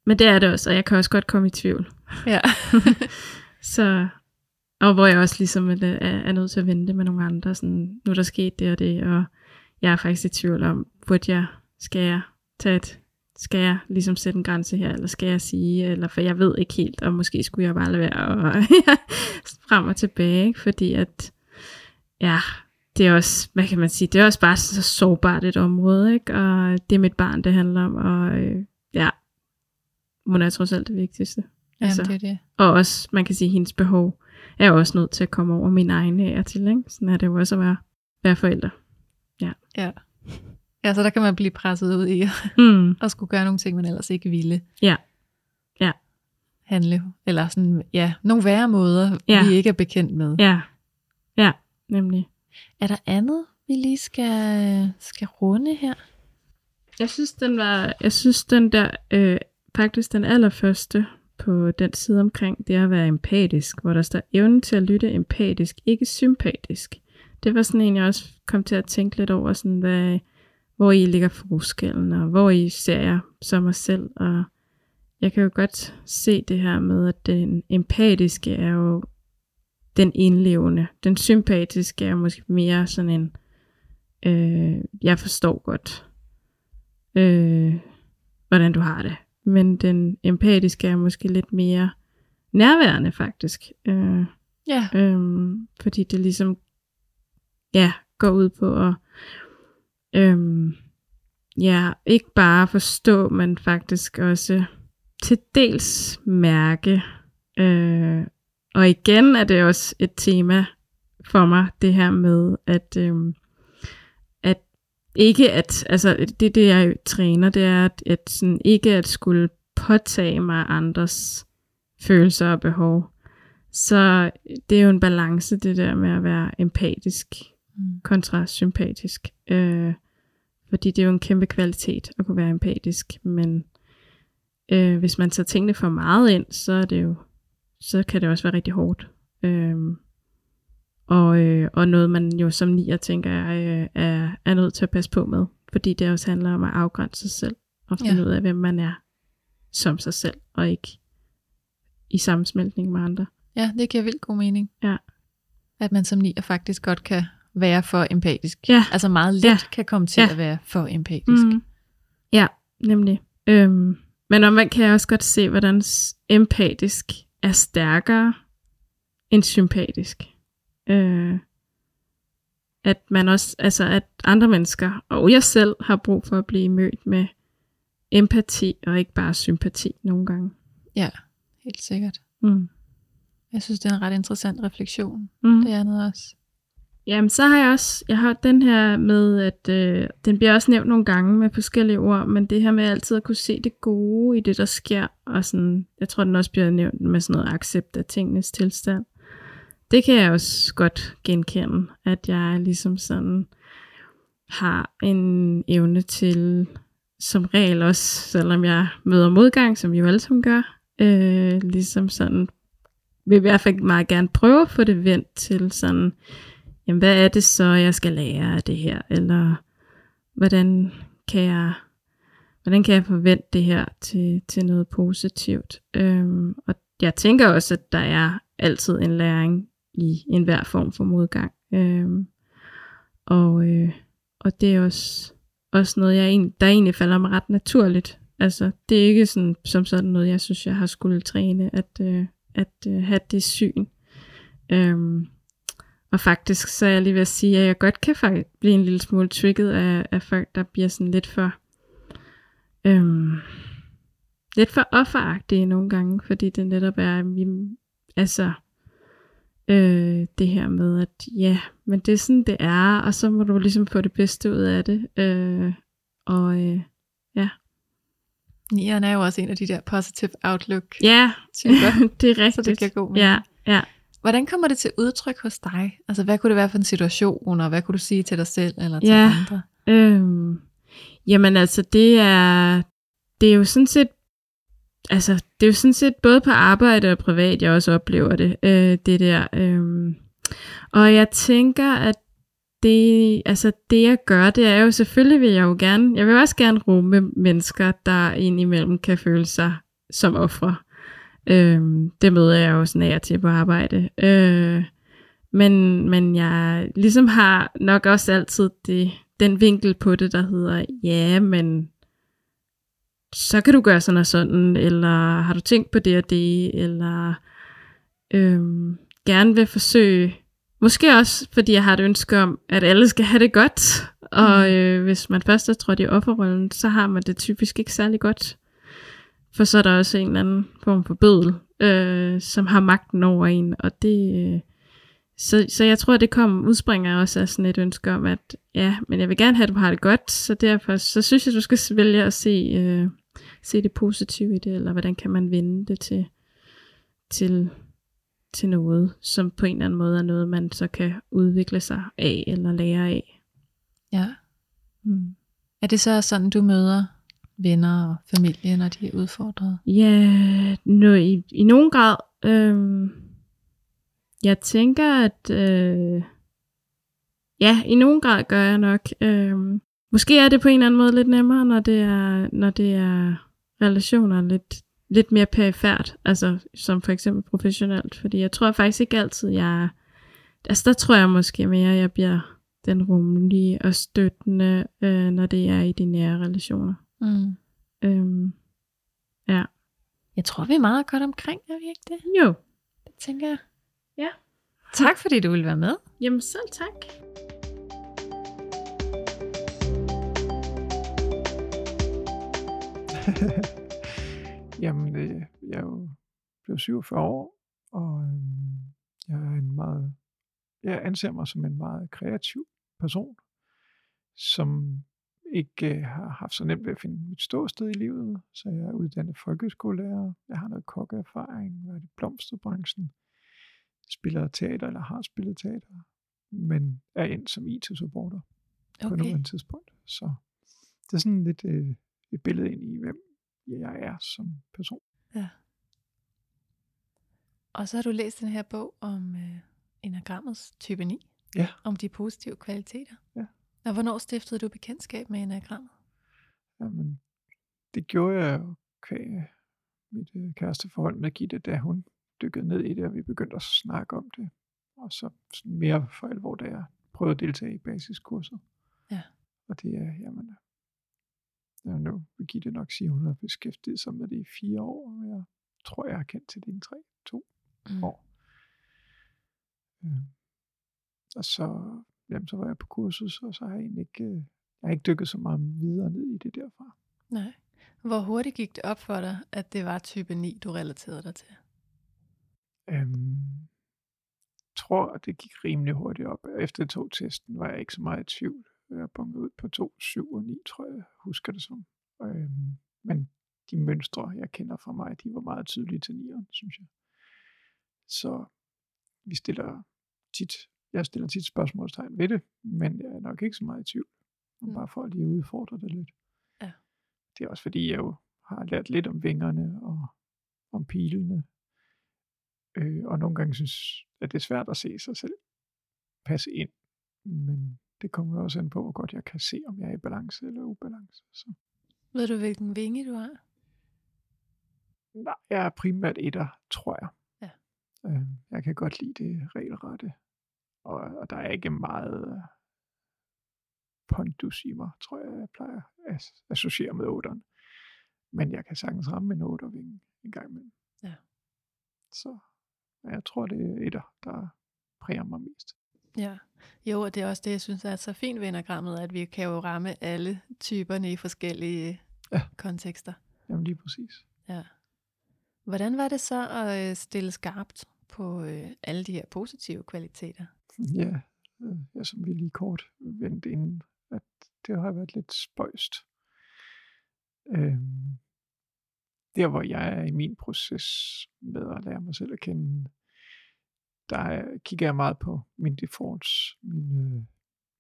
Men det er det også, og jeg kan også godt komme i tvivl. Ja. Så, og hvor jeg også ligesom er, er, er nødt til at vente med nogle andre, sådan, nu er der sket det og det, og jeg er faktisk i tvivl om, burde jeg, skal jeg tage et, skal jeg ligesom sætte en grænse her, eller skal jeg sige, eller for jeg ved ikke helt, og måske skulle jeg bare lade være, og frem og tilbage, ikke? fordi at, ja, det er også, hvad kan man sige, det er også bare så sårbart et område, ikke? og det er mit barn, det handler om, og øh, ja, hun er trods alt det vigtigste. Jamen, Altså. det er det. Og også, man kan sige, hendes behov er også nødt til at komme over min egen og til. Ikke? Sådan er det jo også at være, være forældre. Ja. ja, så der kan man blive presset ud i Mm. at skulle gøre nogle ting, man ellers ikke ville. Ja. Ja. Handle. Eller sådan, ja, nogle værre måder, Ja. vi ikke er bekendt med. Ja, ja, nemlig. Er der andet, vi lige skal, skal runde her? Jeg synes, den var, jeg synes, den der, øh, faktisk den allerførste på den side omkring det at være empatisk, hvor der står evnen til at lytte empatisk, ikke sympatisk. Det var sådan en, jeg også kom til at tænke lidt over, sådan, hvad, hvor I ligger forskellen, og hvor I ser jeg som mig selv. Og jeg kan jo godt se det her med, at den empatiske er jo den indlevende. Den sympatiske er måske mere sådan en, øh, jeg forstår godt, øh, hvordan du har det. Men den empatiske er måske lidt mere nærværende faktisk. Øh, Ja. Øhm, fordi det ligesom ja, går ud på at øhm, ja, ikke bare forstå, men faktisk også til dels mærke. Øh, og igen er det også et tema for mig, det her med, at, øhm, at ikke at, altså det, det jeg træner, det er at, at sådan, ikke at skulle påtage mig andres følelser og behov. Så det er jo en balance, det der med at være empatisk Mm. kontra sympatisk. Øh, fordi det er jo en kæmpe kvalitet at kunne være empatisk, men øh, hvis man tager tingene for meget ind, så er det jo, så kan det også være rigtig hårdt. Øh, og, øh, og noget man jo som nier tænker jeg øh, er, er nødt til at passe på med, fordi det også handler om at afgrænse sig selv og finde Ja. ud af, hvem man er som sig selv, og ikke i sammensmeltning med andre. Ja, det giver vildt god mening. Ja. At man som nier faktisk godt kan være for empatisk. Ja. Altså meget let Ja. kan komme til Ja. at være for empatisk. Mm. Ja, nemlig. Øhm, men omvendt kan jeg også godt se, hvordan empatisk er stærkere end sympatisk. Øh, at man også, altså at andre mennesker, og jeg selv, har brug for at blive mødt med empati, og ikke bare sympati nogle gange. Ja, helt sikkert. Mm. Jeg synes, det er en ret interessant refleksion. Mm. Det andet også. Jamen, så har jeg også, jeg har den her med, at øh, den bliver også nævnt nogle gange med forskellige ord, men det her med altid at kunne se det gode i det, der sker, og sådan, jeg tror, den også bliver nævnt med sådan noget accept af tingenes tilstand. Det kan jeg også godt genkende, at jeg ligesom sådan har en evne til, som regel også, selvom jeg møder modgang, som vi jo alle sammen gør, øh, ligesom sådan, vil i hvert fald meget gerne prøve at få det vendt til sådan, jamen hvad er det så, jeg skal lære af det her? Eller hvordan kan jeg, hvordan kan jeg forvente det her til, til noget positivt? Øhm, og jeg tænker også, at der er altid en læring i enhver form for modgang. Øhm, og, øh, og det er også, også noget, jeg, der egentlig falder mig ret naturligt. Altså, det er ikke sådan, som sådan noget, jeg synes, jeg har skulle træne, at, øh, at øh, have det syn. Øhm, og faktisk så er jeg lige ved at sige, at jeg godt kan faktisk blive en lille smule trigget af, af folk, der bliver sådan lidt for øhm, lidt for offeragtige nogle gange, fordi det netop er, vi, altså øh, det her med, at ja, men det er sådan, det er, og så må du ligesom få det bedste ud af det. Øh, og øh, Nieren er jo også en af de der positive outlook ja, typer. det er rigtigt. Så det giver god mening. Ja, ja. Hvordan kommer det til udtryk hos dig? Altså, hvad kunne det være for en situation, og hvad kunne du sige til dig selv eller til Ja. andre? Øhm, jamen altså, det er, det er jo sådan set, altså, det er jo sådan set både på arbejde og privat, jeg også oplever det, øh, det der. Øh. og jeg tænker, at det, altså det jeg gør, det er jo selvfølgelig vil jeg jo gerne, jeg vil også gerne rumme mennesker, der indimellem kan føle sig som ofre. Øh, det møder jeg jo sådan af til på arbejde. Øh, men, men jeg ligesom har nok også altid det, den vinkel på det, der hedder, ja, men så kan du gøre sådan og sådan, eller har du tænkt på det og det, eller øhm, gerne vil forsøge, måske også fordi jeg har et ønske om, at alle skal have det godt, og øh, hvis man først er trådt i offerrollen, så har man det typisk ikke særlig godt. For så er der også en eller anden form for bødel, øh, som har magten over en, og det, øh, så, så jeg tror, det kom, udspringer også af sådan et ønske om, at ja, men jeg vil gerne have, at du har det godt, så derfor så synes jeg, du skal vælge at se, øh, se det positive i det, eller hvordan kan man vende det til, til, til noget, som på en eller anden måde er noget, man så kan udvikle sig af, eller lære af. Ja. Mm. Er det så sådan, du møder venner og familie, når de er udfordret? Ja, no, i, i nogen grad. Øh, jeg tænker, at øh, ja, i nogen grad gør jeg nok. Øh, måske er det på en eller anden måde lidt nemmere, når det er, når det er relationer lidt, lidt mere perifært, altså som for eksempel professionelt, fordi jeg tror faktisk ikke altid, jeg er- altså der tror jeg måske mere, jeg bliver den rummelige og støttende, øh, når det er i de nære relationer. Mm. Øh, ja. Jeg tror, vi er meget godt omkring, er vi ikke det? Jo, Det tænker jeg. Ja. Tak fordi du ville være med. Jamen selv tak. Jamen, øh, jeg er jo blevet 47 år, og øh, jeg er en meget, jeg anser mig som en meget kreativ person, som ikke øh, har haft så nemt ved at finde mit ståsted i livet, så jeg er uddannet folkeskolelærer, jeg har noget kokkeerfaring, været i blomsterbranchen, spiller teater eller har spillet teater, men er endt som IT-supporter på Okay. nuværende tidspunkt. Så det er sådan lidt øh, et billede ind i, hvem jeg er som person. Og så har du læst den her bog om øh, enagrammets type 9. Ja. Om de positive kvaliteter. Ja. Og hvornår stiftede du bekendtskab med enagrammet? Jamen, det gjorde jeg jo kvæg mit øh, kæresteforhold med Gitte, da hun dykkede ned i det, og vi begyndte at snakke om det. Og så sådan mere for alvor, da jeg prøvede at deltage i basiskurset. Ja. Og det er, jamen, ja, nu vil Gitte nok sige, at hun har beskæftiget sig med det i fire år, og jeg tror, jeg har kendt til det i tre, to Mm. år. Øh, og så, jamen, så var jeg på kursus, og så har jeg egentlig ikke, øh, jeg har ikke dykket så meget videre ned i det derfra. Nej. Hvor hurtigt gik det op for dig, at det var type 9, du relaterede dig til? Øhm, tror, at det gik rimelig hurtigt op. Efter to testen var jeg ikke så meget i tvivl. Jeg bunkede ud på 2, 7 og 9, tror jeg, husker det som. Øhm, men de mønstre, jeg kender fra mig, de var meget tydelige til 9'eren, synes jeg. Så vi stiller tit, jeg stiller tit spørgsmålstegn ved det, men jeg er nok ikke så meget i tvivl. Mm. Mm. Bare for at lige udfordre det lidt. Ja. Det er også fordi, jeg jo har lært lidt om vingerne og om pilene. Øh, og nogle gange synes, at det er svært at se sig selv passe ind. Men det kommer også an på, hvor godt jeg kan se, om jeg er i balance eller ubalance. Så. Ved du, hvilken vinge du har? Nej, jeg er primært etter, tror jeg. Ja. Øh, jeg kan godt lide det regelrette. Og, og der er ikke meget øh, pondus i mig, tror jeg, jeg plejer at associere med otteren. Men jeg kan sagtens ramme en ottervinge en gang imellem. Ja. Så jeg tror, det er etter, der præger mig mest. Ja, jo, og det er også det, jeg synes er så fint ved enagrammet, at vi kan jo ramme alle typerne i forskellige Ja. kontekster. Jamen lige præcis. Ja. Hvordan var det så at øh, stille skarpt på øh, alle de her positive kvaliteter? Ja, øh, ja, som vi lige kort vendte inden, at det har været lidt spøjst. Øhm, der hvor jeg er i min proces med at lære mig selv at kende, der er- kigger jeg meget på mine defaults, mine,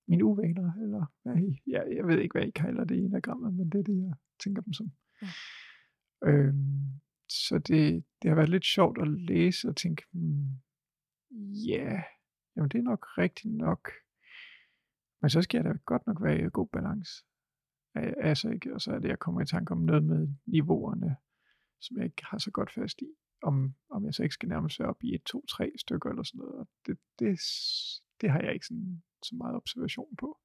mine uvaner, eller hvad I, ja, jeg ved ikke, hvad I kalder det i enagrammet, men det er det, jeg tænker dem som. Ja. Øhm, så det, det har været lidt sjovt at læse og tænke, hmm, ja, jamen det er nok rigtigt nok. Men så skal jeg da godt nok være i god balance. Altså ikke, og så er det, jeg kommer i tanke om noget med niveauerne, som jeg ikke har så godt fast i. Om, om jeg så ikke skal nærme sig op i et, to, tre stykker eller sådan noget. Og det, det, det har jeg ikke sådan, så meget observation på.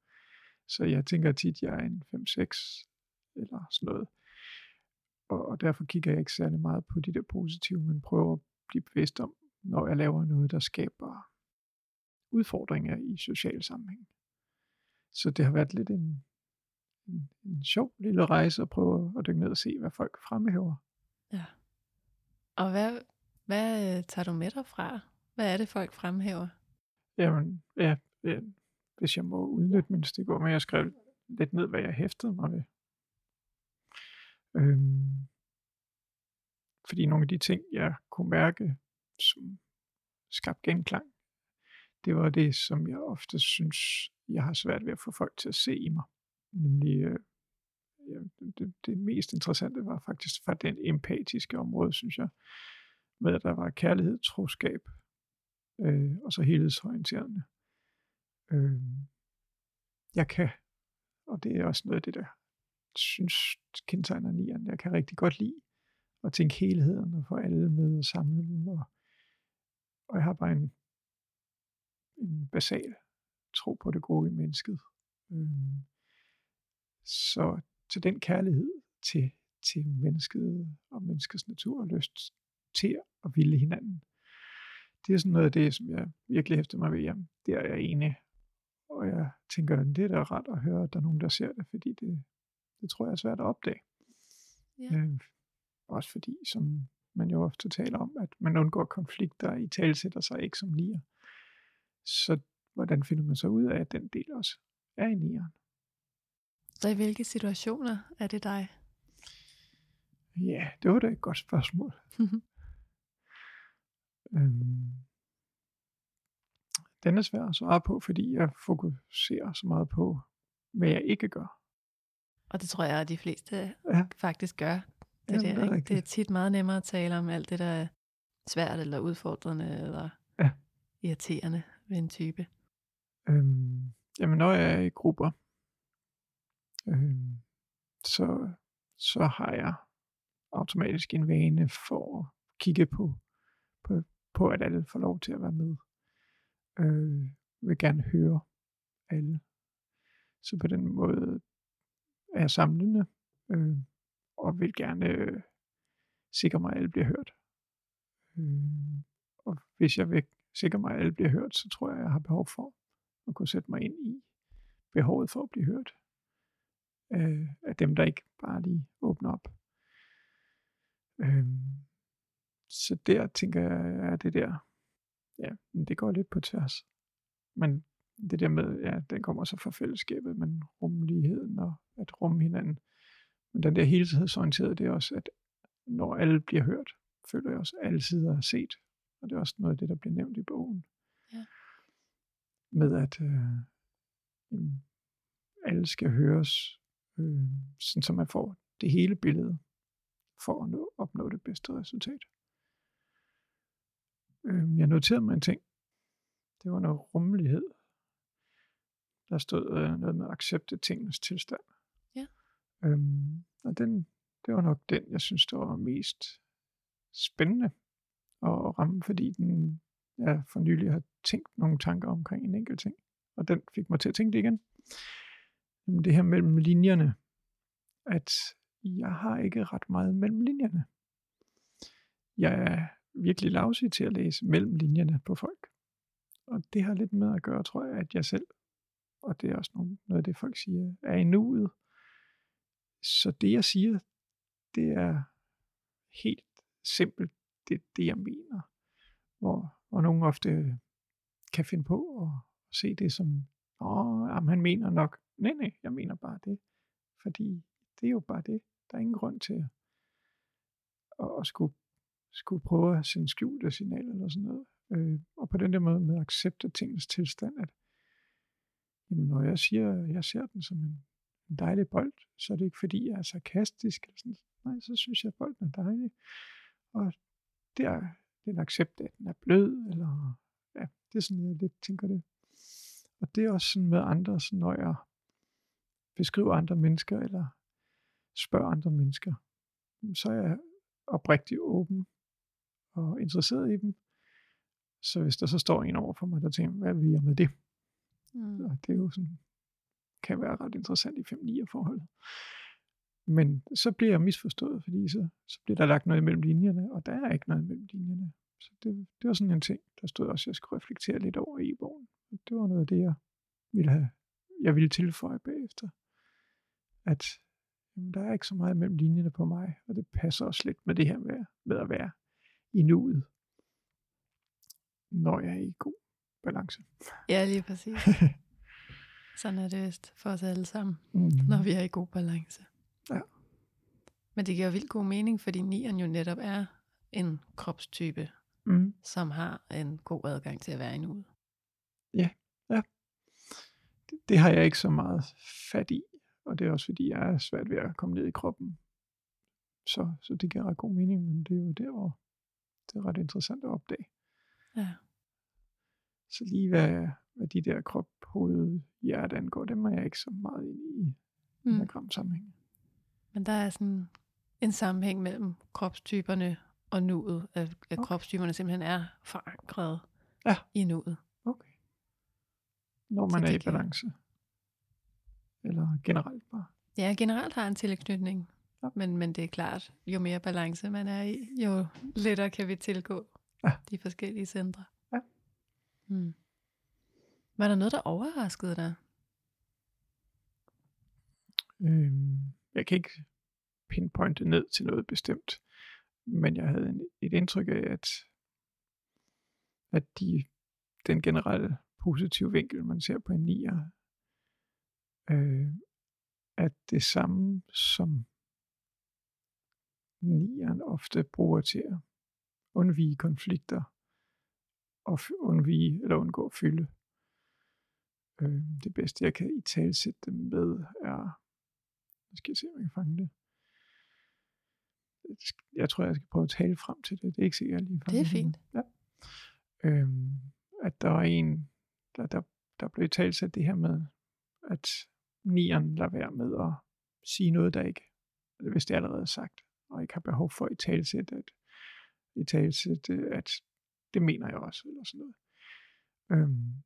Så jeg tænker tit, at jeg er en 5-6 eller sådan noget. Og, og derfor kigger jeg ikke særlig meget på de der positive, men prøver at blive bevidst om, når jeg laver noget, der skaber udfordringer i social sammenhæng. Så det har været lidt en, en, en sjov lille rejse at prøve at dykke ned og se, hvad folk fremhæver. Ja. Og hvad, hvad øh, tager du med dig fra? Hvad er det, folk fremhæver? Jamen, ja, ja, hvis jeg må udnytte min stikord, men jeg skrev lidt ned, hvad jeg hæftede mig ved. Øhm, fordi nogle af de ting, jeg kunne mærke, som skabte genklang, det var det, som jeg ofte synes, jeg har svært ved at få folk til at se i mig. Nemlig, øh, ja, det, det mest interessante var faktisk fra den empatiske område, synes jeg, med at der var kærlighed, troskab, øh, og så helhedsorienterende. Øh, jeg kan, og det er også noget af det, der synes kendetegner nieren, jeg kan rigtig godt lide at tænke helheden og få alle med og samle dem, og, og jeg har bare en, en basal tro på det gode i mennesket. Øh, så til den kærlighed til, til mennesket og menneskets natur og lyst til at ville hinanden, det er sådan noget af det, som jeg virkelig hæfter mig ved. Jamen, der er jeg enig. Og jeg tænker, det er da ret at høre, at der er nogen, der ser det, fordi det, det tror jeg er svært at opdage. Ja. Øh, også fordi, som man jo ofte taler om, at man undgår konflikter i talsætter sig ikke som nier. Så hvordan finder man så ud af, at den del også er i nieren? Så i hvilke situationer er det dig? Ja, det var da et godt spørgsmål. Øhm, den er svær at svare på, fordi jeg fokuserer så meget på, hvad jeg ikke gør. Og det tror jeg, at de fleste Ja. faktisk gør. Det, Jamen, der, det er ikke? det er tit meget nemmere at tale om alt det, der er svært eller udfordrende eller Ja. irriterende ved en type. Øhm, jamen, når jeg er i grupper, øh, så, så har jeg automatisk en vane for at kigge på, på, på at alle får lov til at være med. Øh, vil gerne høre alle. Så på den måde er jeg samlende, øh, og vil gerne øh, sikre mig, at alle bliver hørt. Øh, og hvis jeg vil sikre mig, at alle bliver hørt, så tror jeg, at jeg har behov for at kunne sætte mig ind i behovet for at blive hørt. Øh, af dem, der ikke bare lige åbner op. Øh, så der tænker jeg, at det der, ja, det går lidt på tværs. Men det der med, ja, den kommer så fra fællesskabet, men rummeligheden og at rumme hinanden. Men den der helhedsorienterede, det er også, at når alle bliver hørt, føler jeg også, at alle sider er set. Og det er også noget af det, der bliver nævnt i bogen. Ja. Med at øh, alle skal høres, øh, sådan så man får det hele billede, for at nå, opnå det bedste resultat. Øh, jeg noterede mig en ting. Det var noget rummelighed. Der stod øh, noget med at accepte tingens tilstand. Ja. Øhm, og den, det var nok den, jeg synes, der var mest spændende at ramme, fordi den, jeg for nylig har tænkt nogle tanker omkring en enkelt ting. Og den fik mig til at tænke det igen. Jamen det her mellem linjerne, at jeg har ikke ret meget mellem linjerne. Jeg er virkelig lavsig til at læse mellem linjerne på folk. Og det har lidt med at gøre, tror jeg, at jeg selv, og det er også noget af det, folk siger, er i nuet. Så det, jeg siger, det er helt simpelt det, det jeg mener. Hvor, hvor nogen ofte kan finde på at, at se det som, åh, jamen, han mener nok, nej, nej, jeg mener bare det. Fordi det er jo bare det. Der er ingen grund til at, at skulle, skulle prøve at sende skjulte signaler eller sådan noget. Øh, og på den der måde med at accepte tingens tilstand, at jamen, når jeg siger, jeg ser den som en, en dejlig bold, så er det ikke fordi, jeg er sarkastisk. Eller sådan. Nej, så synes jeg, at bolden er dejlig. Og det er, det er en accept af, at den er blød, eller ja, det er sådan, jeg lidt tænker det. Og det er også sådan med andre, sådan når jeg beskriver andre mennesker, eller spørger andre mennesker, så er jeg oprigtig åben og interesseret i dem. Så hvis der så står en over for mig, der tænker, hvad vil jeg med det? Mm. Og det er jo sådan, kan være ret interessant i 5-9 forholdet. Men så bliver jeg misforstået, fordi så, så bliver der lagt noget imellem linjerne, og der er ikke noget imellem linjerne. Så det, det var sådan en ting, der stod også, at jeg skulle reflektere lidt over i bogen. Og det var noget af det, jeg ville, have, jeg ville tilføje bagefter. At jamen, der er ikke så meget mellem linjerne på mig, og det passer også lidt med det her med, med at være i nuet, når jeg er i god balance. Ja, lige præcis. Sådan er det vist for os alle sammen, Mm. når vi er i god balance. Ja. Men det giver vildt god mening, fordi nieren jo netop er en kropstype, Mm. som har en god adgang til at være i nuet. Det, det har jeg ikke så meget fat i, og det er også fordi, jeg er svært ved at komme ned i kroppen. Så, så det giver ret god mening, men det er jo der, hvor det er ret interessant at opdage. Ja. Så lige hvad, hvad de der krop, hoved, hjerte angår, dem er jeg ikke så meget inde i Mm. diagram sammenhæng. Men der er sådan en sammenhæng mellem kropstyperne og nuet, at, at Okay. kropstyperne simpelthen er forankret Ja. i nuet. Okay. Når Så man er det i balance. Eller generelt bare. Ja, generelt har en tilknytning, Ja. men, men det er klart, jo mere balance man er i, jo lettere kan vi tilgå Ja. de forskellige centre. Ja. Hmm. Var der noget, der overraskede dig? Øhm, jeg kan ikke pinpointe ned til noget bestemt, men jeg havde en, et indtryk af, at, at de, den generelle positive vinkel, man ser på en nier, øh, at det samme som nieren ofte bruger til at undvige konflikter og undvige eller undgå at fylde. Øh, det bedste, jeg kan i talsætte dem med, er nu skal jeg se, om jeg kan fange det. Jeg tror, jeg skal prøve at tale frem til det. Det er ikke sikkert, jeg lige fanger Det er fint. Ja. Øhm, at der var en, der, der, der blev talt til det her med, at nieren lader være med at sige noget, der ikke, hvis det er allerede sagt, og ikke har behov for i talsæt, at, i talsæt, at det mener jeg også, eller sådan noget. Øhm,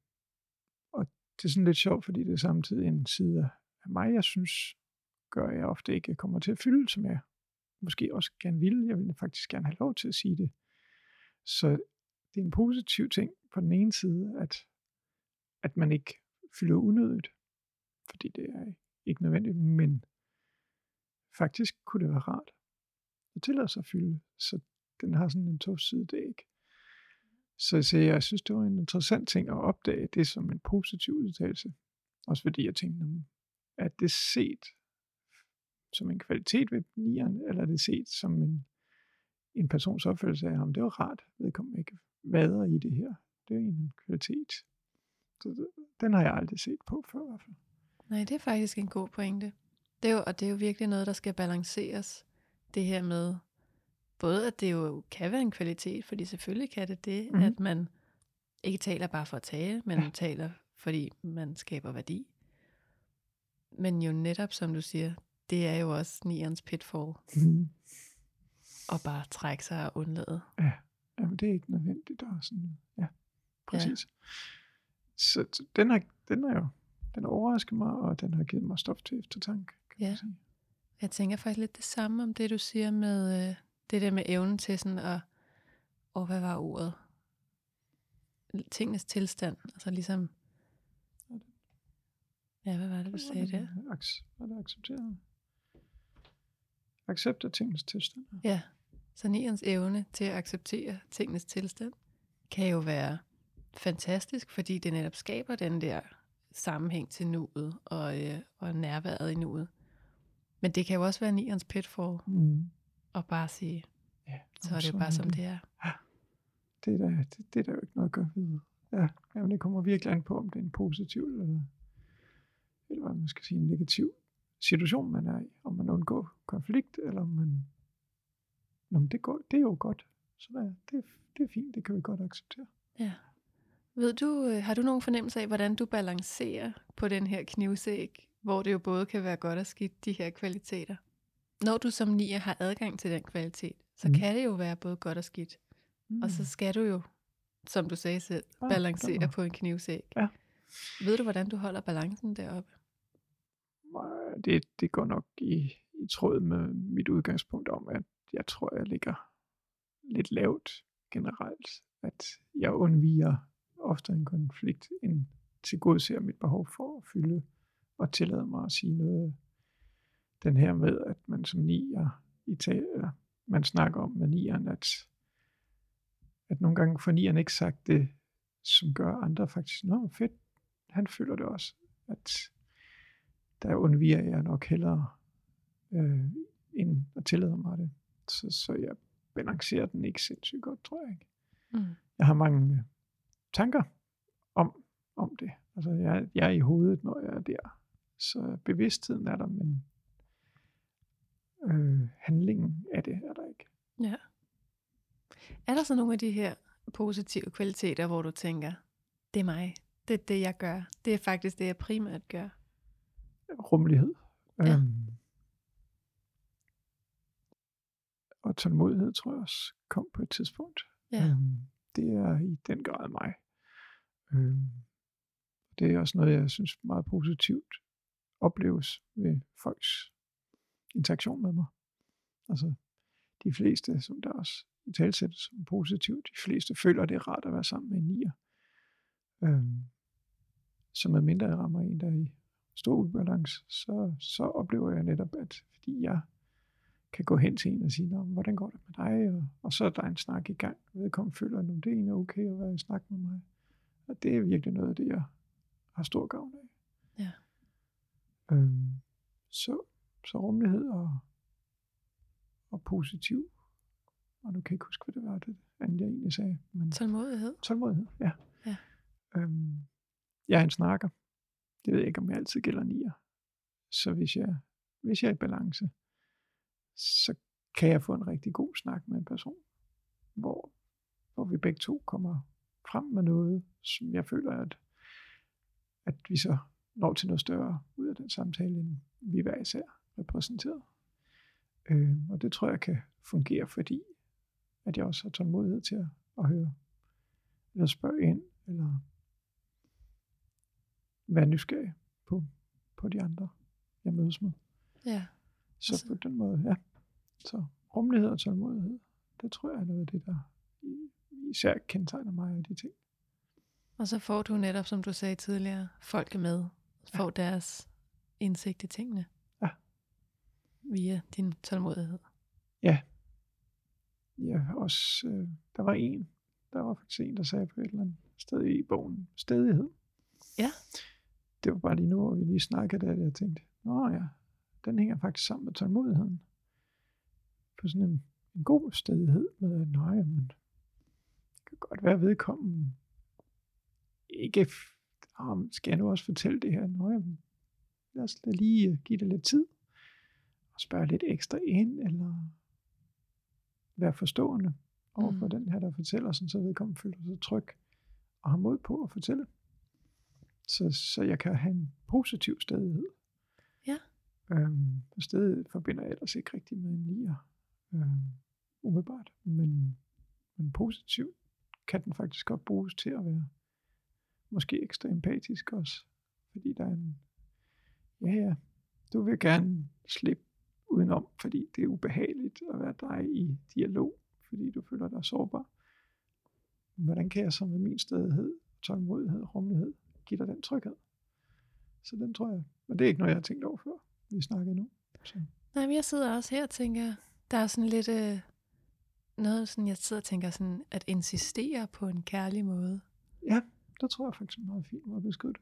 og det er sådan lidt sjovt, fordi det er samtidig en side af mig, jeg synes, gør, at jeg ofte ikke kommer til at fylde, som jeg måske også gerne vil. Jeg vil faktisk gerne have lov til at sige det. Så det er en positiv ting på den ene side, at, at man ikke fylder unødigt, fordi det er ikke nødvendigt, men faktisk kunne det være rart at tillade sig at fylde, så den har sådan en to side, det ikke. Så, så jeg synes, det var en interessant ting at opdage det som en positiv udtalelse. Også fordi jeg tænkte, at det set som en kvalitet ved nieren, eller er det set som en, en persons opfattelse af ham? Det var rart, vedkommende ikke vader i det her. Det er en kvalitet. Så den har jeg aldrig set på før i hvert fald. Nej, det er faktisk en god pointe. Det er jo, og det er jo virkelig noget, der skal balanceres. Det her med, både at det jo kan være en kvalitet, fordi selvfølgelig kan det det, mm. at man ikke taler bare for at tale, men ja. taler, fordi man skaber værdi. Men jo netop, som du siger, det er jo også nierens pitfall. Mm. Og bare trække sig og undlade. Ja, Jamen, det er ikke nødvendigt. Der er sådan, ja, præcis. Ja. Så, så den, er, den er jo, den overrasker mig, og den har givet mig stof til eftertanke. Kan ja. sige. Jeg tænker faktisk lidt det samme om det, du siger med øh, det der med evnen til sådan at, og hvad var ordet? Tingenes tilstand. Altså ligesom, ja, hvad var det, du sagde der? Var det accepteret? Accept af tingens tilstand. Ja, så nierens evne til at acceptere tingens tilstand kan jo være fantastisk, fordi det netop skaber den der sammenhæng til nuet og, øh, og nærværet i nuet. Men det kan jo også være nierens pitfall mm. og bare sige, ja, så er det jo bare som det er. Ja, det er, der, det, det er der jo ikke noget at gøre ved. Ja, jamen det kommer virkelig an på, om det er en positiv eller, eller hvad man skal sige, en negativ situation, man er i. Om man undgår konflikt, eller om man... Nå, det, går, det er jo godt. Så det, det, det er fint, det kan vi godt acceptere. Ja. Ved du, øh, har du nogen fornemmelse af, hvordan du balancerer på den her knivsæg, hvor det jo både kan være godt og skidt, de her kvaliteter? Når du som nier har adgang til den kvalitet, så mm. kan det jo være både godt og skidt. Mm. Og så skal du jo, som du sagde selv, balancere ja, på en knivsæg. Ja. Ved du, hvordan du holder balancen deroppe? det, det går nok i, i tråd med mit udgangspunkt om, at jeg tror, jeg ligger lidt lavt generelt. At jeg undviger ofte en konflikt, end til god ser mit behov for at fylde og tillade mig at sige noget. Den her med, at man som nier i tal, eller man snakker om med nieren, at, at nogle gange får nieren ikke sagt det, som gør andre faktisk, nå fedt, han føler det også. At der undviger jeg nok hellere, øh, end at tillade mig det. Så, så jeg balancerer den ikke sindssygt godt, tror jeg ikke. Mm. Jeg har mange tanker om, om det. Altså, jeg, jeg er i hovedet, når jeg er der. Så bevidstheden er der, men øh, handlingen af det er der ikke. Ja. Er der så nogle af de her positive kvaliteter, hvor du tænker, det er mig, det er det, jeg gør, det er faktisk det, jeg primært gør? rummelighed. Ja. Øhm, og tålmodighed, tror jeg også, kom på et tidspunkt. Ja. Øhm, det er i den grad mig. Øh, det er også noget, jeg synes meget positivt opleves ved folks interaktion med mig. Altså, de fleste, som der også i talsættes som positivt, de fleste føler, det er rart at være sammen med en nier. Øh, som er mindre jeg rammer en, der er i stor ubalance, så, så oplever jeg netop, at fordi jeg kan gå hen til en og sige, Nå, hvordan går det med dig? Og, og så er der en snak i gang. Vedkommende føler, at det er okay at være i snak med mig. Og det er virkelig noget af det, jeg har stor gavn af. Ja. Øhm, så, så rummelighed og, og positiv. Og nu kan jeg ikke huske, hvad det var, det andet jeg egentlig sagde. Men, tålmodighed. Tålmodighed, ja. ja. Øhm, jeg er en snakker. Det ved jeg ikke, om jeg altid gælder nier. Så hvis jeg, hvis jeg er i balance, så kan jeg få en rigtig god snak med en person, hvor, hvor vi begge to kommer frem med noget, som jeg føler, at, at vi så når til noget større ud af den samtale, end vi hver især repræsenteret. Øh, og det tror jeg kan fungere, fordi at jeg også har tålmodighed til at, at høre, eller spørge ind, eller være nysgerrig på, på de andre, jeg mødes med. Ja. Så Altså- på den måde, ja. Så rummelighed og tålmodighed, det tror jeg er noget af det, der i- især kendetegner mig af de ting. Og så får du netop, som du sagde tidligere, folk med. Får deres indsigt i tingene. Ja. Via din tålmodighed. Ja, også, øh, der var en, der var faktisk en, der sagde på et eller andet sted i bogen, stedighed. Ja. Det var bare lige nu, hvor vi lige snakkede af det, jeg tænkte, nå ja, den hænger faktisk sammen med tålmodigheden. På sådan en, en god stedighed med, nej, men kan godt være vedkommende ikke, oh, skal jeg nu også fortælle det her? Nå, jamen, lad os lige øh, give det lidt tid, og spørge lidt ekstra ind, eller være forstående over for Mm. den her, der fortæller, sådan, så vedkommende føler sig tryg og har mod på at fortælle. Så, så jeg kan have en positiv stedighed. Ja. Øhm, stedet forbinder jeg ellers ikke rigtig med en nier, øhm, umiddelbart. Men, men positivt kan den faktisk godt bruges til at være måske ekstra empatisk også. Fordi der er en, ja ja, du vil gerne slippe udenom, fordi det er ubehageligt at være dig i dialog, fordi du føler dig sårbar. Hvordan kan jeg så med min stedighed, tålmodighed, rummelighed, give dig den tryghed? Så den tror jeg, men det er ikke noget, jeg har tænkt over før, vi snakker nu. Så, Nej, men jeg sidder også her og tænker, der er sådan lidt øh, noget, sådan, jeg sidder og tænker sådan, at insistere på en kærlig måde. ja, der tror jeg faktisk meget fint måde at beskrive det.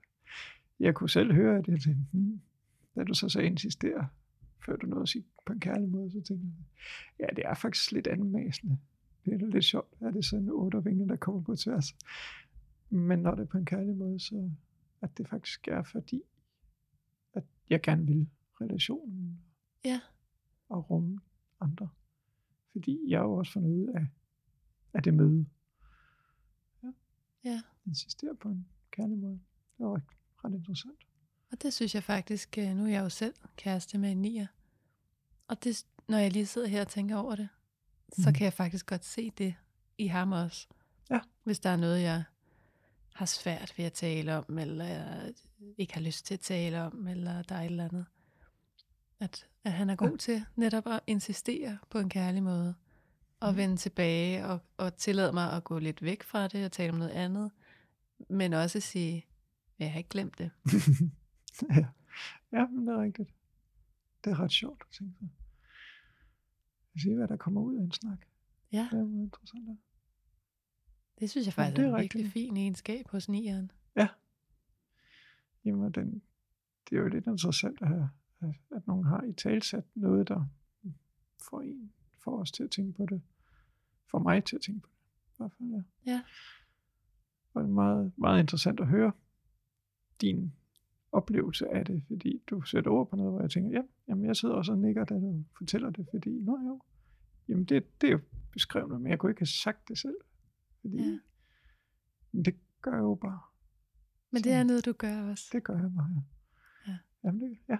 Jeg kunne selv høre, at jeg tænkte, hmm, da du så så insisterer, før du nåede at sige på en kærlig måde, så tænkte jeg, ja, det er faktisk lidt anmasende. Det er lidt sjovt, at det er sådan en ottervinge, der kommer på tværs. Men når det er på en kærlig måde, så at det faktisk er fordi, at jeg gerne vil relationen Ja. og rumme andre. Fordi jeg har jo også fundet ud af, af det møde. Ja. Insisterer på en kærlig måde. Det var ret interessant. Og det synes jeg faktisk, øh, nu er jeg jo selv kæreste med en nier. Og det, når jeg lige sidder her og tænker over det, så Mhm. kan jeg faktisk godt se det i ham også. Ja. Hvis der er noget, jeg har svært ved at tale om, eller jeg ikke har lyst til at tale om, eller der er et eller andet. At, at han er god Ja. til netop at insistere på en kærlig måde, og vende tilbage, og, og tillade mig at gå lidt væk fra det, og tale om noget andet, men også sige, jeg har ikke glemt det. ja. ja, men det er rigtigt. Det er ret sjovt at tænke på. Jeg siger, hvad der kommer ud af en snak. Ja. Det er meget interessant. Ja. Det synes jeg faktisk det er er en rigtigt. fin egenskab hos nieren. Jamen, den, det er jo lidt interessant at, have, at, at nogen har i talsat noget, der får en, får os til at tænke på det. Får mig til at tænke på det. I hvert fald, ja. Ja. Og det er meget, meget interessant at høre din oplevelse af det, fordi du sætter ord på noget, hvor jeg tænker, ja, jamen jeg sidder også og nikker, da du fortæller det, fordi, nå jo, jamen det, det er jo beskrevet, men jeg kunne ikke have sagt det selv, fordi Ja. det gør jeg jo bare. Men det er noget, du gør også. Det gør jeg bare, ja. Ja. Jamen det, ja.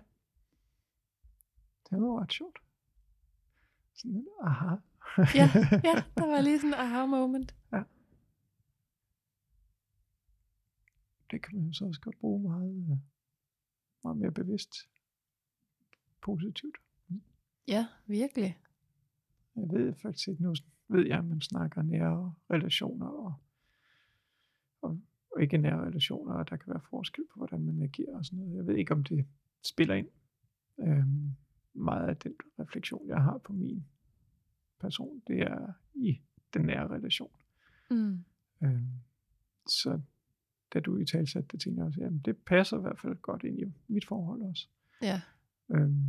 Det var ret sjovt. Sådan en aha. Ja, ja, der var lige sådan en aha moment. det kan man jo så også godt bruge meget, øh, meget mere bevidst positivt. Ja, virkelig. Jeg ved faktisk ikke, nu ved jeg, at man snakker nære relationer og, og, og ikke nære relationer, og der kan være forskel på, hvordan man agerer og sådan noget. Jeg ved ikke, om det spiller ind. Øhm, meget af den refleksion, jeg har på min person, det er i den nære relation. Mm. Øhm, så da du i tale satte det, tænkte jeg også, jamen det passer i hvert fald godt ind i mit forhold også. Ja. Øhm,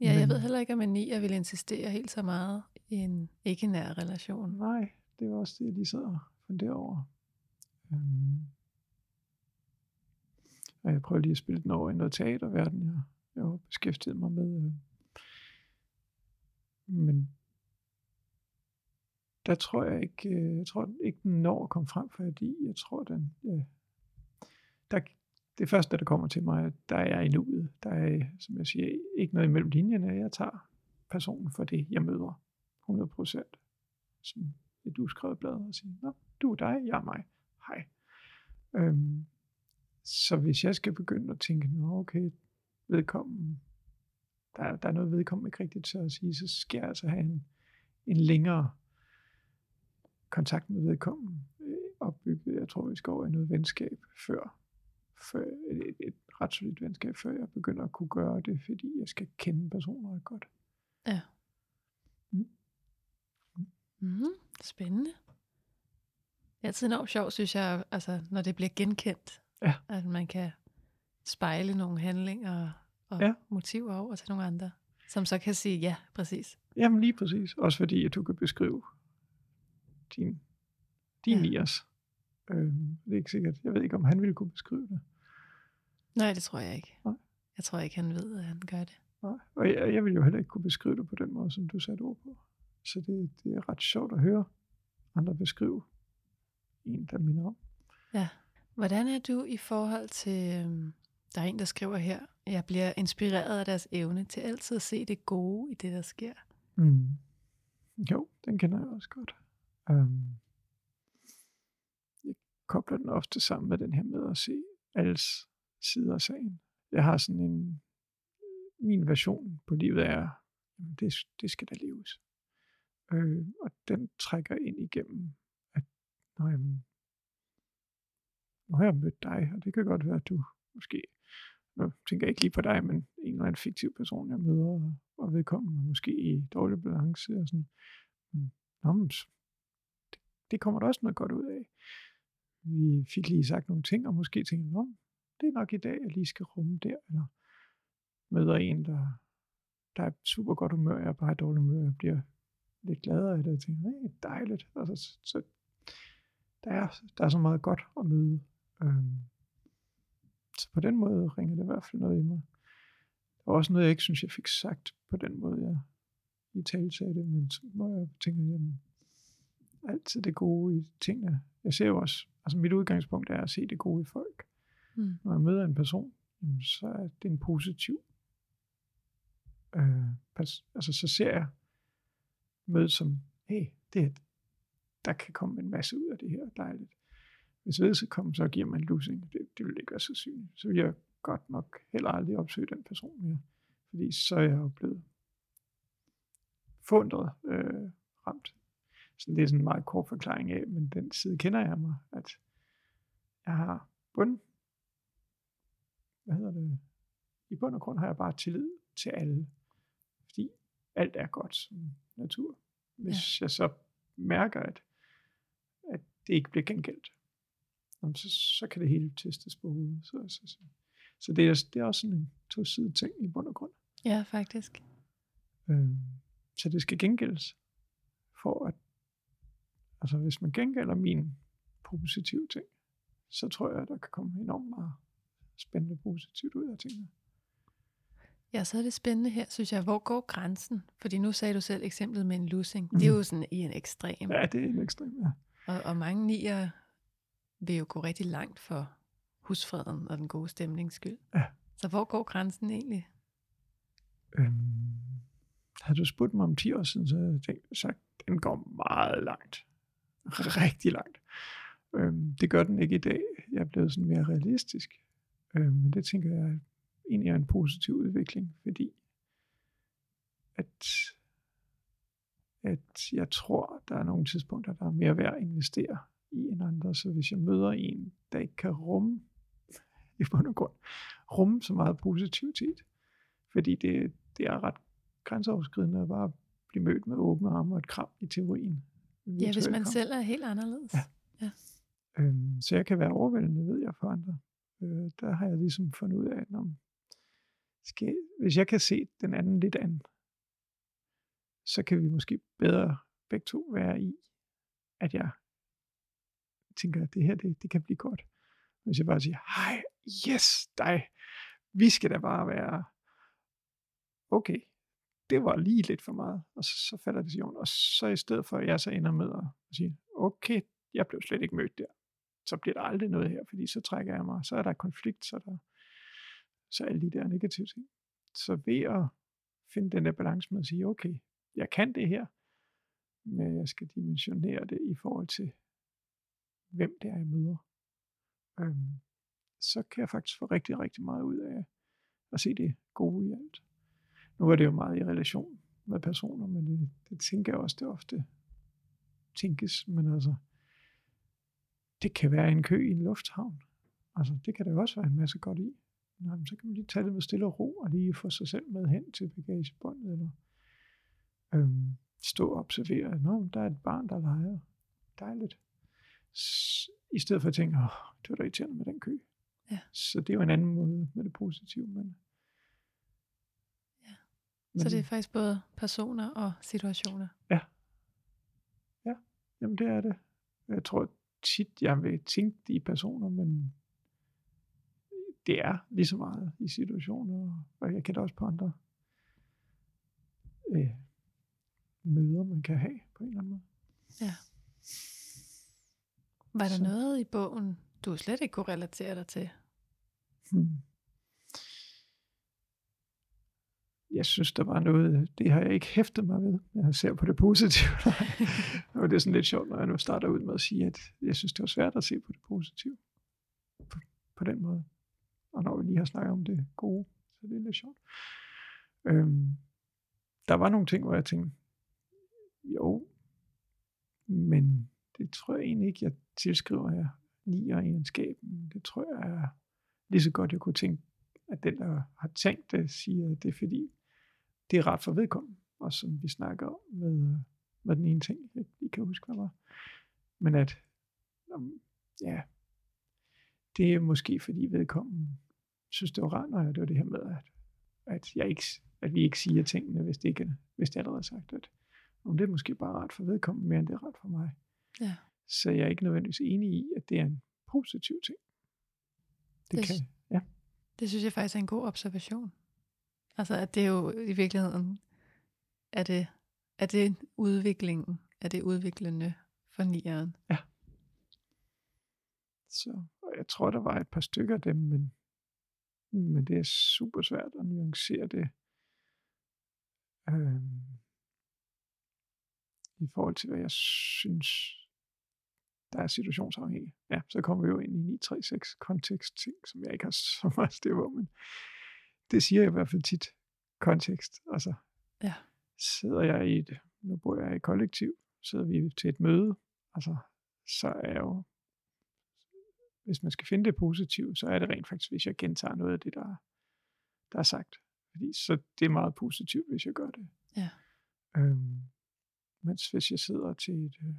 ja, jeg Men- ved heller ikke, om en nier vil insistere helt så meget i en ikke-nær relation. Nej, det var også det, jeg lige sad og funderede over. Øhm, og jeg prøver lige at spille den over i noget teaterverden, jeg, jeg har beskæftiget mig med. Øh. Men der tror jeg ikke, øh, jeg tror ikke, den når at komme frem, fordi jeg tror, den, ja, der, det første, der kommer til mig, der er jeg i nuet. Der er, som jeg siger, ikke noget imellem linjerne. Jeg tager personen for det, jeg møder. 100 procent. Som et uskrevet blad og sige, Nå, du er dig, jeg er mig. Hej. Øhm, så hvis jeg skal begynde at tænke, nå okay, vedkommende, der, der er noget vedkommende ikke rigtigt til at sige, så skal jeg altså have en, en længere kontakt med vedkommende øh, opbygget. Jeg tror, vi skal over i noget venskab før, før et, et, et ret solidt venskab, før jeg begynder at kunne gøre det, fordi jeg skal kende personer godt. Ja. Mm. Mm, spændende. Det er altid enormt sjovt, synes jeg, altså, når det bliver genkendt. Ja. At man kan spejle nogle handlinger og Ja. motiver over til nogle andre, som så kan sige, ja, præcis. Jamen lige præcis. Også fordi, at du kan beskrive din, din Ja. Nias. Øhm, det er ikke sikkert. Jeg ved ikke, om han ville kunne beskrive det. Nej, det tror jeg ikke. Nej. Jeg tror ikke, han ved, at han gør det. Nej. Og jeg, jeg vil jo heller ikke kunne beskrive det på den måde, som du satte ord på. Så det, det er ret sjovt at høre andre beskrive en, der minder om. Ja. Hvordan er du i forhold til, øhm, der er en, der skriver her, jeg bliver inspireret af deres evne til altid at se det gode i det, der sker. Mm. Jo, den kender jeg også godt. Um, jeg kobler den ofte sammen med den her med at se alles sider af sagen. Jeg har sådan en, min version på livet er, det, det skal da leves. Øh, og den trækker ind igennem, at når jeg, nu har jeg mødt dig, og det kan godt være, at du måske, nu tænker jeg ikke lige på dig, men en eller anden fiktiv person, jeg møder, og, og vedkommende måske i dårlig balance, og sådan, nå, men, det, det kommer der også noget godt ud af. Vi fik lige sagt nogle ting, og måske tænkte, nå, det er nok i dag, jeg lige skal rumme der, eller møder en, der, der er super godt humør, jeg er bare i dårlig humør, jeg bliver lidt gladere af det, og tænker, hey, dejligt. Altså, så, så der, er, der er så meget godt at møde. Øhm, så på den måde ringer det i hvert fald noget i mig. Der var også noget, jeg ikke synes, jeg fik sagt på den måde, jeg i tale sagde det, men så må jeg tænke, jamen, altid det gode i tingene. Jeg ser jo også, altså mit udgangspunkt er at se det gode i folk. Mm. Når jeg møder en person, så er det en positiv. Øh, pas, altså så ser jeg mødet som, hey, det er, der kan komme en masse ud af det her, dejligt. Hvis vedkommende så giver mig en losing, det, det vil ikke være så synligt. Så vil jeg godt nok heller aldrig opsøge den person mere. Fordi så er jeg jo blevet fundret øh, ramt. Så det er sådan en meget kort forklaring af, men den side kender jeg mig, at jeg har bund, hvad hedder det, i bund og grund har jeg bare tillid til alle, fordi alt er godt som natur. Hvis ja. jeg så mærker, at, at det ikke bliver gengældt, jamen så, så kan det hele testes på hovedet. Så, så, så, så det, er, det er også sådan en to-sidet ting i bund og grund. Ja, faktisk. Øh, så det skal gengældes, for at, altså hvis man gengælder min positive ting, så tror jeg, at der kan komme enormt meget spændende positivt ud af tingene. Ja, så er det spændende her, synes jeg. Hvor går grænsen? Fordi nu sagde du selv eksemplet med en losing. Mm. Det er jo sådan i en ekstrem. Ja, det er en ekstrem, ja. Og, og mange nier vil jo gå rigtig langt for husfreden og den gode stemnings skyld. Ja. Så hvor går grænsen egentlig? Øhm, havde du spurgt mig om 10 år siden, så havde jeg tænkt, sagt, den går meget langt. Rigtig langt. Øhm, det gør den ikke i dag. Jeg er blevet sådan mere realistisk. Øhm, men det tænker jeg egentlig er en positiv udvikling, fordi at, at jeg tror, der er nogle tidspunkter, der er mere værd at investere i end andre. Så hvis jeg møder en, der ikke kan rumme i bund og grund, rumme så meget positivitet, fordi det, det er ret grænseoverskridende at bare blive mødt med åbne arme og et kram i teorien. Ja, hvis man kram. selv er helt anderledes. Ja. Øhm, så jeg kan være overvældende, ved jeg, for andre. Øh, der har jeg ligesom fundet ud af, at når, skal, hvis jeg kan se den anden lidt an, så kan vi måske bedre begge to være i, at jeg tænker, at det her, det, det kan blive godt. Hvis jeg bare siger, hej, yes, dig, vi skal da bare være, okay, det var lige lidt for meget, og så, så falder det sig. Og så i stedet for, at jeg så ender med at sige, okay, jeg blev slet ikke mødt der, så bliver der aldrig noget her, fordi så trækker jeg mig, så er der konflikt, så er der så alle de der negative ting. Så ved at finde den der balance med at sige, okay, jeg kan det her, men jeg skal dimensionere det i forhold til, hvem det er, jeg møder. Øhm, så kan jeg faktisk få rigtig, rigtig meget ud af at se det gode i alt. Nu er det jo meget i relation med personer, men det, det tænker jeg også, det ofte tænkes, men altså, det kan være en kø i en lufthavn. Altså, det kan der jo også være en masse godt i. Nå, så kan man lige tage det med stille og ro, og lige få sig selv med hen til bagagebåndet, eller øhm, stå og observere, at der er et barn, der leger. Dejligt. I stedet for at tænke, åh, det var da irriterende med den kø. Ja. Så det er jo en anden måde med det positive, men... Ja. men Så det er faktisk både personer og situationer. Jamen det er det. Jeg tror tit, jeg vil tænke i personer, men det er lige så meget i situationer, og jeg kan da også på andre øh, møder, man kan have på en eller anden måde. Ja. Var der Så- noget i bogen, du slet ikke kunne relatere dig til? Hmm. Jeg synes, der var noget, det har jeg ikke hæftet mig ved. Jeg ser på det positive. og det er sådan lidt sjovt, når jeg nu starter ud med at sige, at jeg synes, det var svært at se på det positive. På, på den måde. Og når vi lige har snakket om det gode, så det er lidt sjovt. Øhm, der var nogle ting, hvor jeg tænkte, jo, men det tror jeg egentlig ikke, jeg tilskriver jer nier egenskaben. Det tror jeg er lige så godt, jeg kunne tænke, at den, der har tænkt det, siger, at det er fordi, det er ret for vedkommende. Og som vi snakker om med, øh, med den ene ting, jeg ikke kan huske, hvad var. Men at, ja, det er måske fordi vedkommende synes, det var rart, når det var det her med, at, at, jeg ikke, at vi ikke siger tingene, hvis det, ikke, hvis det allerede er sagt, at om det er måske bare ret for vedkommende, mere end det er ret for mig. Ja. Så jeg er ikke nødvendigvis enig i, at det er en positiv ting. Det, Det- kan, ja. Det synes jeg faktisk er en god observation. Altså, at det er jo i virkeligheden, er det, er det udviklingen, er det udviklende for nieren? Så og jeg tror, der var et par stykker af dem, men, men det er super svært at nuancere det. Øhm, I forhold til, hvad jeg synes, der er situationsafhængigt. Ja, så kommer vi jo ind i 936 kontekst ting, som jeg ikke har så meget styr på, men det siger jeg i hvert fald tit. Kontekst. Altså, Ja. sidder jeg i et, nu bor jeg i kollektiv, sidder vi til et møde, altså, så er jeg jo hvis man skal finde det positive, så er det rent faktisk, hvis jeg gentager noget af det, der, der er sagt. Fordi så det er meget positivt, hvis jeg gør det. Ja. Øhm, mens hvis jeg sidder til et, øh,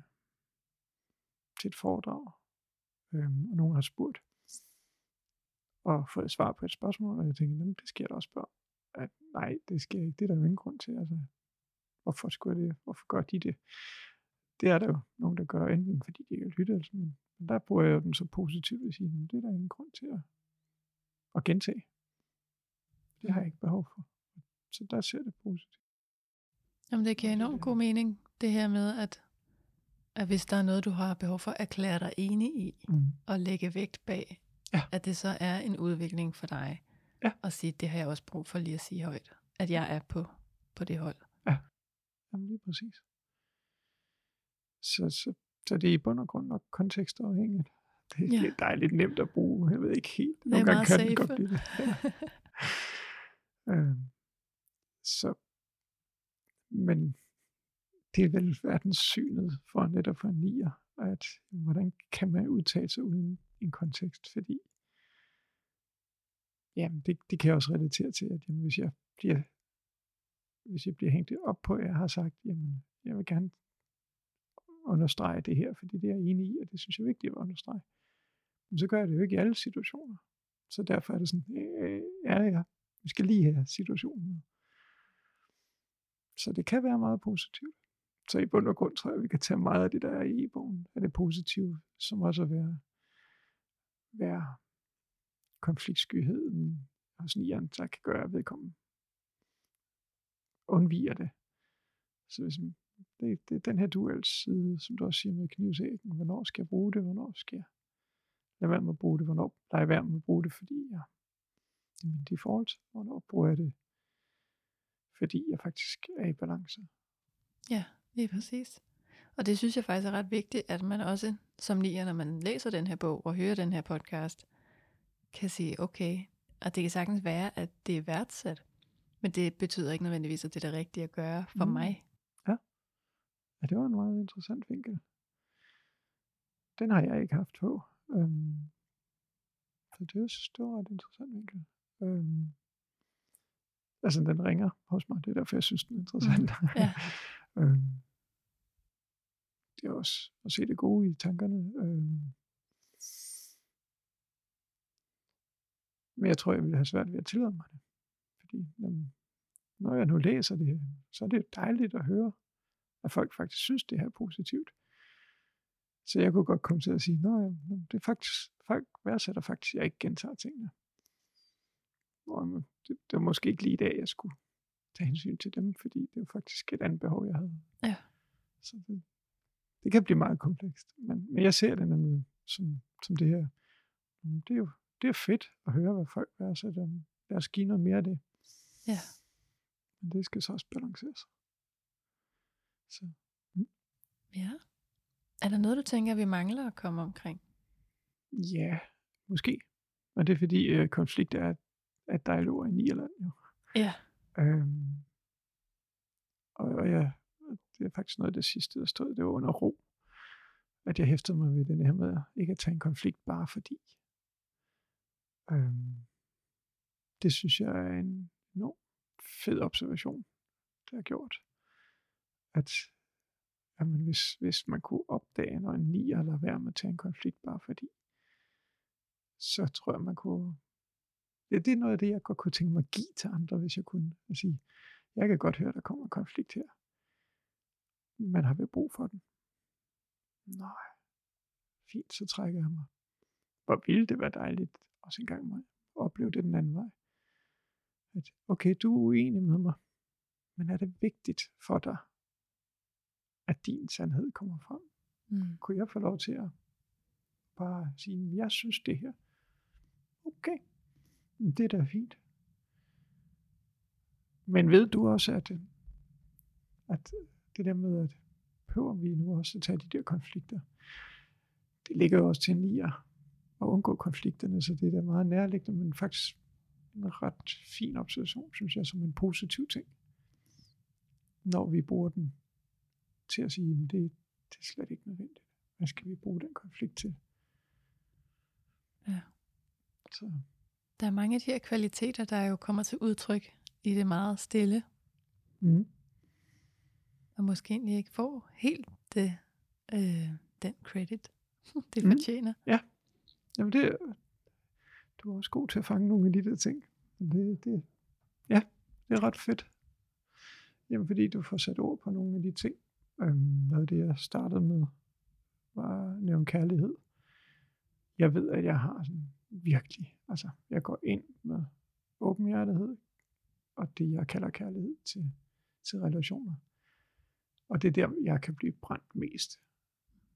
til et foredrag, øhm, og nogen har spurgt, og fået svar på et spørgsmål, og jeg tænker, jamen, det skal jeg da også spørge. At, nej, det skal jeg ikke. Det er der jo ingen grund til. Altså, hvorfor skulle jeg det? Hvorfor gør de det? Det er der jo nogen, der gør, enten fordi de ikke har lyttet, altså, men men der bruger jeg jo den så positivt at sige, "Men det er der ingen grund til at, at gentage. Det har jeg ikke behov for. Så der ser det positivt. Jamen, det giver enormt god mening, det her med, at, at hvis der er noget, du har behov for at erklære dig enig i, Mm. og lægge vægt bag, Ja. at det så er en udvikling for dig, Ja. og sige, det har jeg også brug for lige at sige højt, at jeg er på, på det hold. Jamen lige præcis. Så, så, så det er i bund og grund nok kontekstafhængigt. Det, Ja. ja. det, er lidt nemt at bruge. Jeg ved ikke helt. Nogle gange kan den safe. godt blive det. Ja. øhm, så, men det er vel verdenssynet for netop for en nier, at hvordan kan man udtale sig uden en kontekst, fordi jamen, det, det kan jeg også relatere til, at jamen, hvis jeg bliver hvis jeg bliver hængt op på, at jeg har sagt, jamen, jeg vil gerne understrege det her, fordi det er jeg enig i, og det synes jeg er vigtigt at understrege. Men så gør jeg det jo ikke i alle situationer. Så derfor er det sådan, øh, ja, ja, vi skal lige have situationen. Så det kan være meget positivt. Så i bund og grund tror jeg, vi kan tage meget af det, der er i e-bogen, af det positive, som også at være, være konfliktskyheden hos nieren, der kan gøre, vedkommende undviger det. Så hvis man, det, det er den her duels side, som du også siger med knivsækken. Hvornår skal jeg bruge det? Hvornår skal jeg lade være med at bruge det? Hvornår lader jeg være med at bruge det, fordi jeg, det er min default? Hvornår bruger jeg det, fordi jeg faktisk er i balance. Ja, lige præcis. Og det synes jeg faktisk er ret vigtigt, at man også som nier, når man læser den her bog og hører den her podcast, kan sige, okay, og det kan sagtens være, at det er værdsat, men det betyder ikke nødvendigvis, at det er det rigtige at gøre for Mm. mm. mig. Ja, det var en meget interessant vinkel. Den har jeg ikke haft på. Øhm, så det, er- det var et interessant vinkel. Øhm, altså, den ringer hos mig. Det er derfor, jeg synes, den er interessant. Ja. øhm, det er også at se det gode i tankerne. Øhm, men jeg tror, jeg ville have svært ved at tillade mig det. Fordi jamen, når jeg nu læser det, så er det dejligt at høre, at folk faktisk synes, det her er positivt. Så jeg kunne godt komme til at sige, nej, det er faktisk, folk værdsætter faktisk, at jeg ikke gentager tingene. Nå, men det, det var måske ikke lige i dag, jeg skulle tage hensyn til dem, fordi det var faktisk et andet behov, jeg havde. Ja. Så det, det kan blive meget komplekst. Men, men jeg ser det nemlig som, som det her. Det er jo det er fedt at høre, hvad folk værdsætter. Lad os give noget mere af det. Ja. Men det skal så også balanceres. Så ja. Er der noget, du tænker, vi mangler at komme omkring? ja, måske. Men det er fordi øh, konflikt er, er et dejligt ord i Nierland jo. Ja. Øhm, og, og ja, det er faktisk noget af det sidste, der stod, det var under ro. At jeg hæftede mig ved den her med ikke at tage en konflikt bare fordi. Øhm, det synes jeg er en enorm fed observation, der er gjort. At jamen, hvis, hvis man kunne opdage, når en nier lader være med at tage en konflikt bare fordi, så tror jeg, man kunne... Ja, det er noget af det, jeg godt kunne tænke mig at give til andre, hvis jeg kunne. At sige, jeg kan godt høre, der kommer en konflikt her. Man har vel brug for den. Nej. Fint, så trækker jeg mig. Hvor ville det være dejligt også en gang at opleve det den anden vej. At, okay, du er uenig med mig, men er det vigtigt for dig, at din sandhed kommer frem? Mm. Kunne jeg få lov til at bare sige, jeg synes det her. Okay, det er da fint. Men ved du også, at, at det der med, at behøver vi nu også at tage de der konflikter, det ligger jo også til nier at undgå konflikterne, så det er da meget nærliggende, men faktisk en ret fin observation, synes jeg, som en positiv ting. Når vi bruger den til at sige, at det, det er slet ikke nødvendigt. Hvad skal vi bruge den konflikt til? Ja. Så Der er mange af de her kvaliteter, der jo kommer til udtryk i det meget stille, mm. Og måske egentlig ikke får helt det, øh, den credit, det Mm. fortjener. Jamen det, du er også god til at fange nogle af de der ting. Det, det, ja, det er ret fedt. Jamen fordi du får sat ord på nogle af de ting. Øhm, noget af det, jeg startede med, var at nævne kærlighed. Jeg ved, at jeg har sådan virkelig, altså jeg går ind med åbenhjertighed, og det jeg kalder kærlighed til, til relationer. Og det er der, jeg kan blive brændt mest,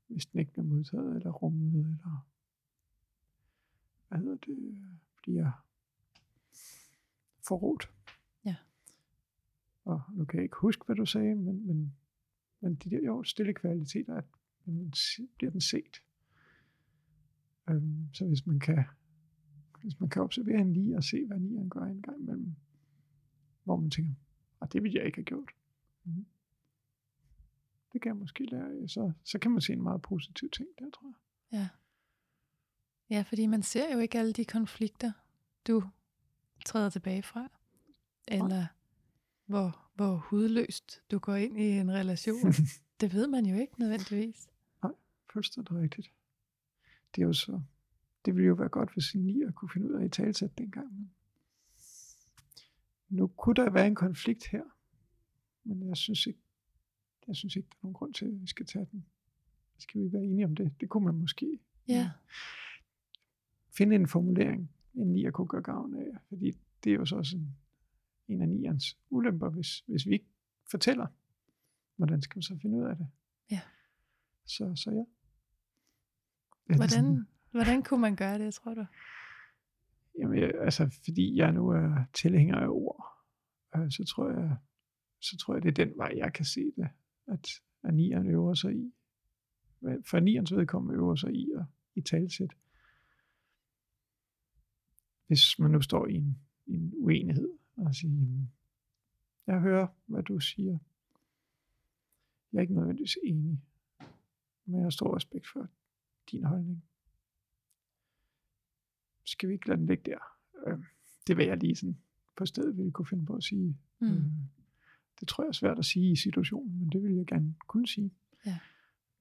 hvis den ikke bliver modtaget, eller rummet, eller hvad hedder det, bliver forrådt. Ja. Og nu kan jeg ikke huske, hvad du sagde, men, men, men de der jo, stille kvaliteter, at jamen, se- bliver den set. Øhm, så hvis man kan hvis man kan observere en lige og se, hvad nieren gør en gang imellem, hvor man tænker, og det ville jeg ikke have gjort. Mm. Det kan jeg måske lære. Så, så kan man se en meget positiv ting der, tror jeg. Ja. Ja, fordi man ser jo ikke alle de konflikter, du træder tilbage fra. Eller hvor, hvor hudløst du går ind i en relation. det ved man jo ikke nødvendigvis. Fuldstændig rigtigt. Det er jo så, det ville jo være godt, hvis en nier kunne finde ud af at i talsætte dengang. Men nu kunne der være en konflikt her, men jeg synes ikke, jeg synes ikke, der er nogen grund til, at vi skal tage den. Skal vi være enige om det? Det kunne man måske Ja, finde en formulering, en nier kunne gøre gavn af. Fordi det er jo så også en, en af nierens ulemper, hvis, hvis vi ikke fortæller, hvordan skal man så finde ud af det. Ja. Så, så ja. hvordan, hvordan kunne man gøre det, tror du? Jamen, jeg, altså, fordi jeg nu er tilhænger af ord, øh, så tror jeg, så tror jeg, det er den vej, jeg kan se det, at, at nieren øver sig i. For nierens vedkommende øver sig i at i talsæt. Hvis man nu står i en, en uenighed og siger, "Jamen, jeg hører, hvad du siger. Jeg er ikke nødvendigvis enig, men jeg har stor respekt for din holdning. Skal vi ikke lade den ligge der? Øh, det vil jeg lige sådan på stedet ville kunne finde på at sige. Mm. Det tror jeg er svært at sige i situationen, men det vil jeg gerne kunne sige. Ja.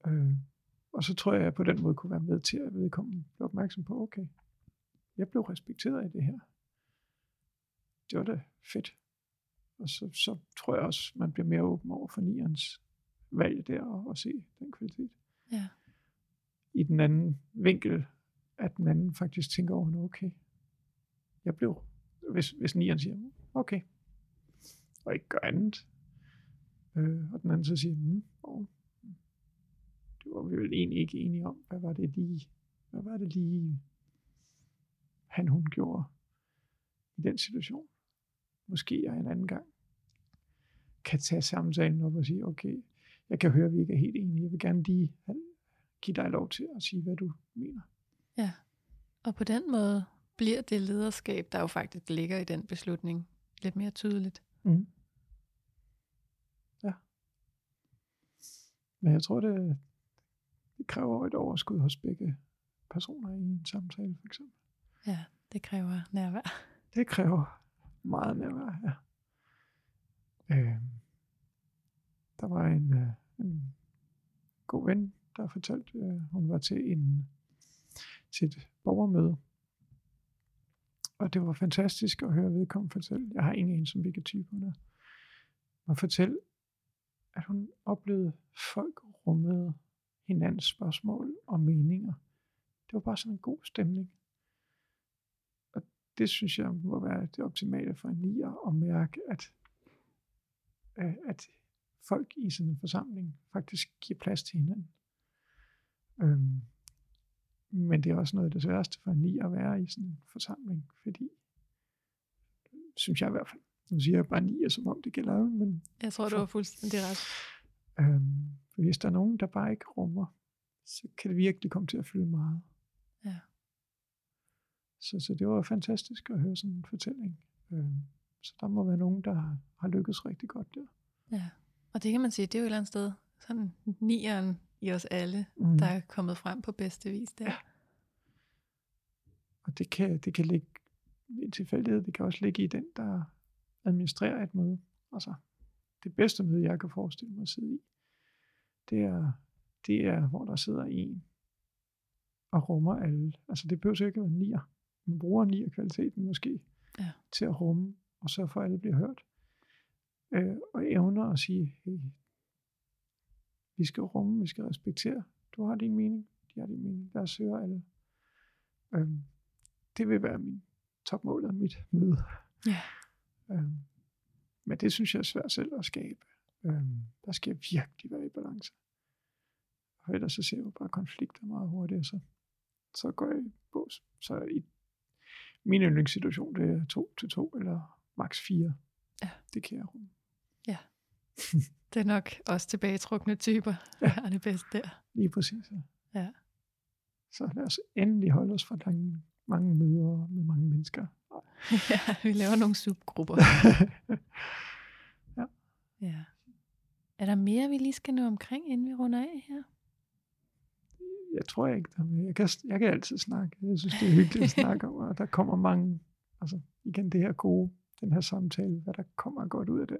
Øh, og så tror jeg, at jeg på den måde kunne være med til at vedkommende blive opmærksom på, okay, jeg blev respekteret i det her. Det var da fedt. Og så, så tror jeg også, man bliver mere åben over for nierens valg der og, og se den kvalitet. Ja. I den anden vinkel, at den anden faktisk tænker over, "Nå, okay, jeg blev, hvis, hvis nieren siger, okay, og ikke gør andet, øh, og den anden så siger, mm, oh, det var vi vel egentlig ikke enige om, hvad var det lige, hvad var det lige, han hun gjorde i den situation. Måske jeg en anden gang kan tage samtalen op og sige, okay, jeg kan høre, at vi ikke er helt enige. Jeg vil gerne lige give dig lov til at sige, hvad du mener. Ja. Og på den måde bliver det lederskab, der jo faktisk ligger i den beslutning, lidt mere tydeligt. Mm. Ja. Men jeg tror, det, det kræver et overskud hos begge personer i en samtale, for eksempel. Ja, det kræver nærvær. Det kræver meget nærvær, ja. Øh, der var en, øh, en god ven, der fortalte, øh, hun var til, en, til et borgermøde. Og det var fantastisk at høre vedkommende fortælle. Jeg har ingen en som hvilke type hun er. Og fortælle, at hun oplevede folk rummede hinandens spørgsmål og meninger. Det var bare sådan en god stemning. Og det synes jeg må være det optimale for en nier at mærke, at, at folk i sådan en forsamling faktisk giver plads til hinanden. Øhm, men det er også noget af det sværeste for en nier at være i sådan en forsamling, fordi, synes jeg i hvert fald, nu siger jeg bare nier, som om det gælder alle, men Jeg tror, du har fuldstændig ret. Øhm, for hvis der er nogen, der bare ikke rummer, så kan det virkelig komme til at fylde meget. Ja. Så, så det var fantastisk at høre sådan en fortælling. Øhm, så der må være nogen, der har, har lykkes rigtig godt der. Ja. Og det kan man sige, det er jo et eller andet sted sådan nieren i os alle, Mm. der er kommet frem på bedste vis der. Ja. Og det kan, det kan ligge i en tilfældighed, det kan også ligge i den, der administrerer et møde. Altså, det bedste møde, jeg kan forestille mig at sidde i, det er, det er hvor der sidder en og rummer alle. Altså, det behøver ikke at være nier. Man bruger nier kvaliteten måske Ja. til at rumme, og så for alle bliver hørt. Øh, og evner at sige, hey, vi skal rumme, vi skal respektere. Du har din mening, de har din mening. Lad os høre alle. Øhm, det vil være min topmål af mit møde. Ja. Øhm, men det synes jeg er svært selv at skabe. Øhm, der skal jeg virkelig være i balance. Og ellers så ser jeg jo bare konflikter meget hurtigt, så, så går jeg i bås. Så i min yndlingssituation, det er to til to, eller maks fire. Ja. Det kan jeg rumme. Det er nok også tilbagetrukne typer, der Ja. har det bedst der. Lige præcis. Ja. Ja. Så lad os endelig holde os fra mange, mange møder med mange mennesker. ja, vi laver nogle subgrupper. Ja. Er der mere, vi lige skal nå omkring, inden vi runder af her? jeg tror ikke, der er mere. Jeg kan, jeg kan altid snakke. Jeg synes, det er hyggeligt at snakke om, og der kommer mange, altså igen det her gode, den her samtale, hvad der kommer godt ud af det.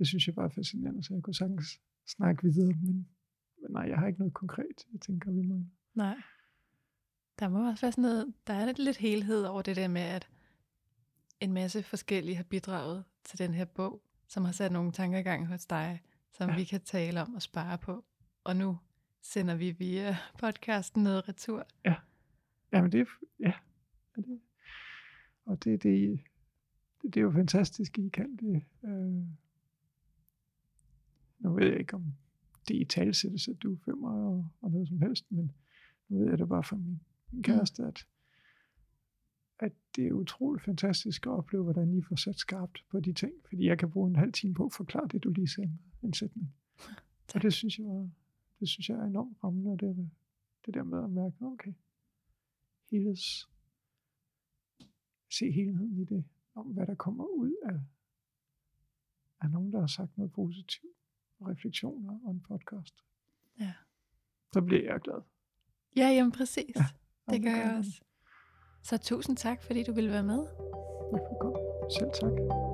Det synes jeg bare er fascinerende, så jeg kunne sagtens snakke videre, men, men nej, jeg har ikke noget konkret, jeg tænker, vi mangler. Nej. Der må også være sådan noget, der er lidt, lidt helhed over det der med, at en masse forskellige har bidraget til den her bog, som har sat nogle tanker i gang hos dig, som Ja. ja. vi kan tale om og spare på. Og nu sender vi via podcasten noget retur. Jamen det er, ja, ja det, og det, det, det, det er jo fantastisk, I kan det. Øh, nu ved jeg ikke, om det i talsættes, at du er fem og, og noget som helst, men nu ved jeg det bare fra min, min kæreste, at, at det er utroligt fantastisk at opleve, hvordan I får sat skarpt på de ting. Fordi jeg kan bruge en halv time på at forklare det, du lige sagde med en sætning. Og det synes jeg, det synes jeg er enormt rammende, det, det der med at mærke, okay, helheds, se helheden i det, om hvad der kommer ud af, af nogen, der har sagt noget positivt, og refleksioner og en podcast. Ja. Så bliver jeg glad. Ja, jamen præcis. Ja, det gør jeg jeg. også. Så tusind tak, fordi du ville være med. Velkommen. Selv tak.